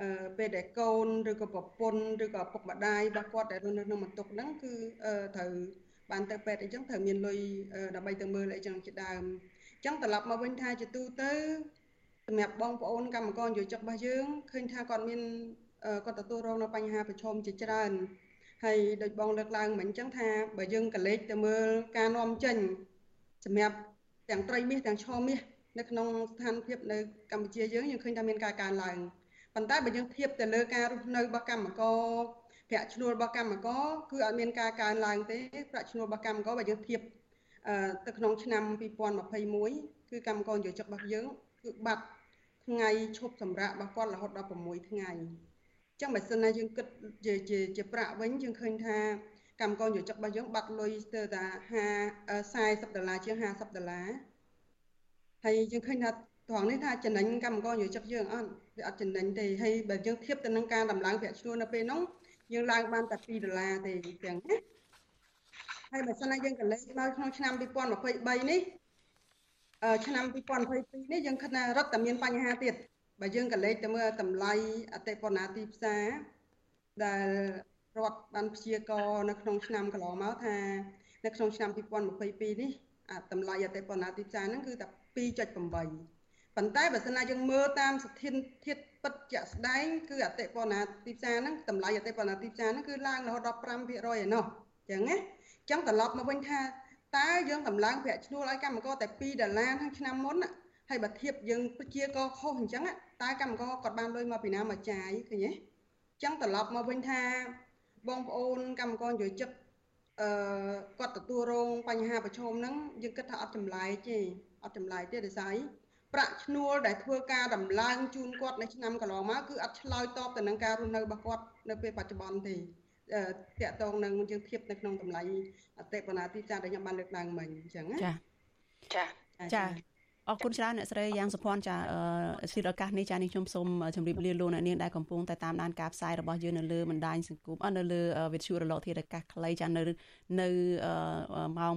អឺពេលដែលកូនឬក៏ប្រពន្ធឬក៏ពុកម្ដាយរបស់គាត់ដែលរស់នៅក្នុងបន្ទប់ហ្នឹងគឺត្រូវបានទៅពេទ្យអីចឹងត្រូវមានលុយដើម្បីទៅមើលអីចឹងជាដើមអញ្ចឹងត្រឡប់មកវិញថាជាទូទៅសម្រាប់បងប្អូនកម្មករយោជករបស់យើងឃើញថាគាត់មានគាត់ទទួលរងនៅបញ្ហាប្រឈមជាច្រើន ហើយដូចបងលើកឡើងមិញអញ្ចឹងថាបើយើងកលេចទៅមើលការនាំចេញសម្រាប់ទាំងត្រីមាសទាំងឆមាសនៅក្នុងស្ថានភាពនៅកម្ពុជាយើងយើងឃើញថាមានការកើនឡើងប៉ុន្តែបើយើងធៀបទៅលើការរស់នៅរបស់កម្មករប្រាក់ឈ្នួលរបស់កម្មករគឺអត់មានការកើនឡើងទេប្រាក់ឈ្នួលរបស់កម្មករបើយើងធៀបទៅក្នុងឆ្នាំ2021គឺកម្មករនិយោជករបស់យើងគឺបាត់ថ្ងៃឈប់សម្រាករបស់គាត់រហូតដល់6ថ្ងៃអញ្ចឹងបើសិនណាយើងគិតជាជាជាប្រាក់វិញយើងឃើញថាកម្មករយោជករបស់យើងបាត់លុយស្ទើរតែ50 40ដុល្លារជាង50ដុល្លារហើយយើងឃើញថាត្រង់នេះថាចំណេញកម្មករយោជកយើងអត់វាអត់ចំណេញទេហើយបើយើងធៀបទៅនឹងការដំឡើងប្រាក់ឈ្នួលនៅពេលនោះយើងឡើងបានតែ2ដុល្លារទេទាំងណាហើយបើសិនណាយើងកលេសមកក្នុងឆ្នាំ2023នេះអឺឆ្នាំ2022នេះយើងគិតថារត់តែមានបញ្ហាទៀត បើយើងកលេសទៅមើលតម្លៃអតិផរណាទីផ្សារដែលរដ្ឋបានព្យាករនៅក្នុងឆ្នាំកន្លងមកថានៅក្នុងឆ្នាំ2022នេះតម្លៃអតិផរណាទីផ្សារហ្នឹងគឺតែ2.8ប៉ុន្តែបើសិនណាយើងមើលតាមស្ថិរធាតុពិតជាក់ស្ដែងគឺអតិផរណាទីផ្សារហ្នឹងតម្លៃអតិផរណាទីផ្សារហ្នឹងគឺឡើងរហូតដល់5%ឯណោះអញ្ចឹងណាអញ្ចឹងត្រឡប់មកវិញថាតើយើងតម្លើងប្រាក់ឈ្នួលឲ្យកម្មករតែ2ដុល្លារក្នុងឆ្នាំមុនហើយបើធៀបយើងជាកខុសអញ្ចឹង តើកម្មករគាត់បានលុយមកពីណាមកចាយឃើញទេអញ្ចឹងត្រឡប់មកវិញថាបងប្អូនកម្មករយោជិកអឺគាត់ទទួលរងបញ្ហាប្រឈមហ្នឹងយើងគិតថាអត់ចម្លែកទេអត់ចម្លែកទេដោយសារប្រាក់ឈ្នួលដែលធ្វើការដំឡើងជូនគាត់នៅឆ្នាំកន្លងមកគឺអត់ឆ្លើយតបទៅនឹងការរស់នៅរបស់គាត់នៅពេលបច្ចុប្បន្នទេតកតងនឹងយើងធៀបនៅក្នុងតម្លៃអតិបណាទីចាដែលខ្ញុំបានលើកឡើងមិញអញ្ចឹងចាចាចា អរគុណច្រើនអ្នកស្រីយ៉ាងសុភ័ណ្ឌចាស៊ីឱកាសនេះចានេះខ្ញុំសូមជម្រាបលាលោកអ្នកនាងដែលកំពុងតែតាមដានការផ្សាយរបស់យើងនៅលើបណ្ដាញសង្គមនៅលើវិទ្យុរលកធាតុអាកាសខ្លីចានៅនៅម៉ោង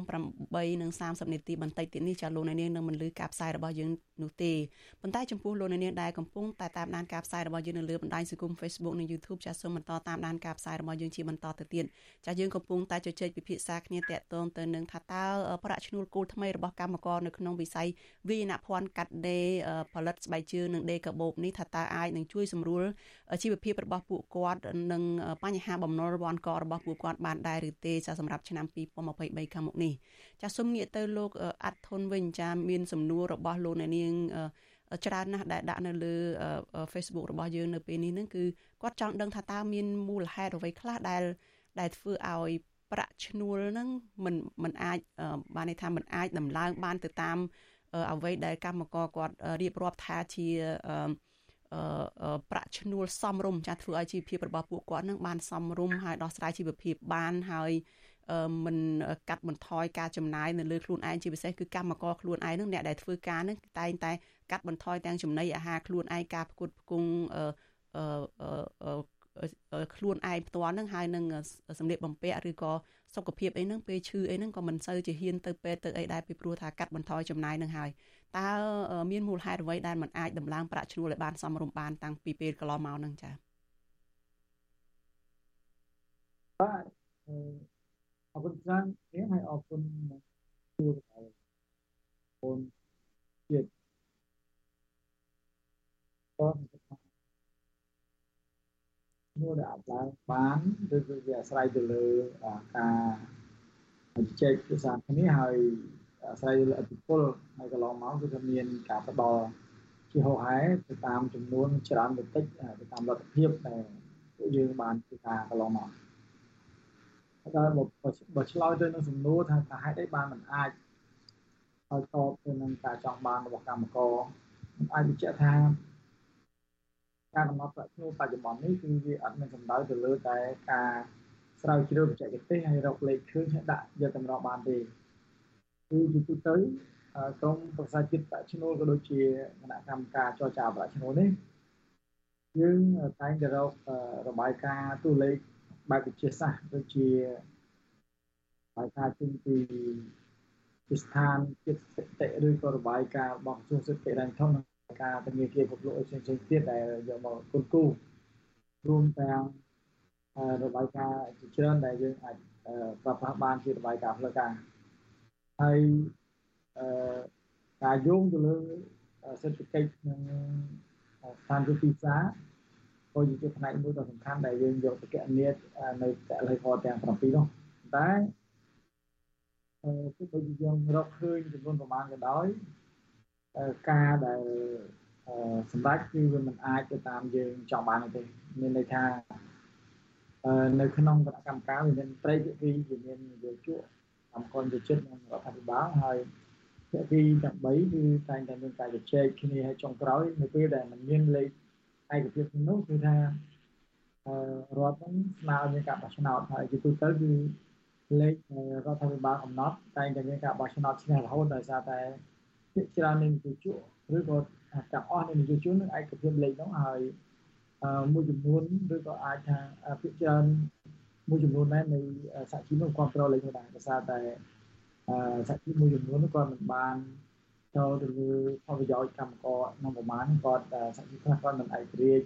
8:30នាទីបន្តិចទៀតនេះចាលោកអ្នកនាងនឹងមិនលឺការផ្សាយរបស់យើងនោះទេប៉ុន្តែចំពោះលោកអ្នកនាងដែលកំពុងតែតាមដានការផ្សាយរបស់យើងនៅលើបណ្ដាញសង្គម Facebook និង YouTube ចាសូមបន្តតាមដានការផ្សាយរបស់យើងជាបន្តទៅទៀតចាយើងកំពុងតែជជែកពិភាក្សាគ្នាតាក់ទងទៅនឹងថាតើប្រាក់ឈ្នួលគោលថ្មីរបស់កម្មករនៅក្នុងវិស័យវិអ្នកភ័ណ្ឌកាត់ដេរផលិតស្បែកជើងនិងដេរកាបូបនេះថាតើអាចនឹងជួយសម្រួលជីវភាពរបស់ពួកគាត់និងបញ្ហាបំណុលរវាន់ករបស់ពួកគាត់បានដែរឬទេចាសម្រាប់ឆ្នាំ2023ខាងមុខនេះចាសូមងាកទៅលោកអាត់ធុនវិញចាមានសំណួររបស់លោកអ្នកនាងច្រើនណាស់ដែលដាក់នៅលើ Facebook របស់យើងនៅពេលនេះនឹងគឺគាត់ចង់ដឹងថាតើមានមូលហេតុអ្វីខ្លះដែល ដែលធ្វើឲ្យប្រាក់ឈ្នួលនឹងមិនមិនអាចបានន័យថាមិនអាចដំឡើងបានទៅតាម អ្វីដែលកម្មករគាត់រៀបរាប់ថាជាប្រាក់ឈ្នួលសមរម្យចាធ្វើឲ្យជីវភាពរបស់ពួកគាត់នឹងបានសមរម្យហើយដោះស្រាយជីវភាពបានហើយមិនកាត់បន្ថយការចំណាយនៅលើខ្លួនឯងជាពិសេសគឺកម្មករខ្លួនឯងនឹងអ្នកដែលធ្វើការនឹងតែងតែកាត់បន្ថយទាំងចំណីអាហារខ្លួនឯងការផ្គត់ផ្គង់ខ្លួនឯងផ្ទាល់នឹងហើយនឹងសម្លៀកបំពាក់ឬក៏ សុខភាពអីហ្នឹងពេលឈឺអីហ្នឹងក៏មិនសូវជាហ៊ានទៅពេទ្យទៅអីដែរពីព្រោះថាកាត់បន្ថយចំណាយនឹងហើយតើមានមូលហេតុអ្វីដែលมันអាចដំឡើងប្រាក់ឈ្នួលឲ្យបានសមរម្យបានតាំងពីពេលកន្លងមកហ្នឹងចា៎បាទអរគុណច្រើននេះហើយអរគុណជួបហើយបងជាតិបង នោះដែលអាចឡើងបានឬគឺវាអាស្រ័យទៅលើការជជែកភាសាគ្នាហើយអាស្រ័យលើអតិពលហើយកន្លងមកគឺថាមានការផ្ដល់ជាហោហែទៅតាមចំនួនច្រើនទៅតិចទៅតាមលទ្ធភាពដែលពួកយើងបានធ្វើការកន្លងមកតែបើឆ្លើយទៅនឹងសំណួរថាថាហេតុអីបានមិនអាចឲ្យតបទៅនឹងការចង់បានរបស់កម្មករមិនអាចបញ្ជាក់ថា ការកំណត់ប្រាក់ឈ្នួលបច្ចុប្បន្ននេះគឺវាអត់មានសំដៅទៅលើតែការស្រាវជ្រាវបច្ចេកទេសហើយរកលេខឃើញហើយដាក់យកតម្រោះបានទេគឺជាទូទៅក្រមប្រសាជាតិប្រាក់ឈ្នួលក៏ដូចជាគណៈកម្មការចរចាប្រាក់ឈ្នួលនេះយើងតែងតែរករបាយការណ៍តួលេខបែបវិទ្យាសាស្ត្រដូចជារបាយការណ៍ចេញពីស្ថានជាតិស្ថិតិឬក៏របាយការណ៍របស់ក្រសួងសេដ្ឋកិច្ចនិងធន ការធនាគារគ្រប់លោកផ្សេងៗទៀតដែលយកមកគុនគូរួមទាំងរបាយការណ៍ជាច្រើនដែលយើងអាចប្រើប្រាស់បានជារបាយការណ៍ផ្លូវការហើយអឺការយោងទៅលើសេដ្ឋកិច្ចនិងស្ថានភាពទីផ្សារក៏ជាផ្នែកមួយដ៏សំខាន់ដែលយើងយកទៅកណនានៅកលិខទាំង7នោះតែអឺទោះបីយើងរកឃើញចំនួនប្រមាណក៏ដោយ ការដែលសម្រាប់គឺវាមិនអាចទៅតាមយើងចង់បានទេមានន័យថានៅក្នុងគណៈកម្មការវាមានត្រីភាគីវាមាននយោជកកម្មករយុចិត្តនិងរដ្ឋាភិបាលហើយភាគីទាំង3គឺតែងតែមានការជជែកគ្នាឲ្យចុងក្រោយនៅពេលដែលมันមានលេខឯកភាពនោះគឺថារដ្ឋនឹងស្នើមានការបោះឆ្នោតហើយជាទូទៅគឺលេខរដ្ឋាភិបាលកំណត់តែងតែមានការបោះឆ្នោតឈ្នះរហូតដោយសារតែ ភាគច្រើននៃនយោជកឬក៏ទាំងអស់នៃនយោជកនឹងឯកភាពលេខនោះហើយមួយចំនួនឬក៏អាចថាភាគច្រើនមួយចំនួនដែរនៃសហជីពនោះគ្រប់គ្រងលេខនោះដែរដោយសារតែសហជីពមួយចំនួននោះគាត់មិនបានចូលទៅលើផលប្រយោជន៍កម្មករក្នុងប្រមាណគាត់សហជីពខ្លះគាត់មិនឯករាជ្យ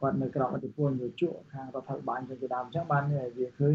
គាត់នៅក្រោមអធិបុលនយោជកខាងរដ្ឋាភិបាលជាដើមអញ្ចឹងបានវាឃើញ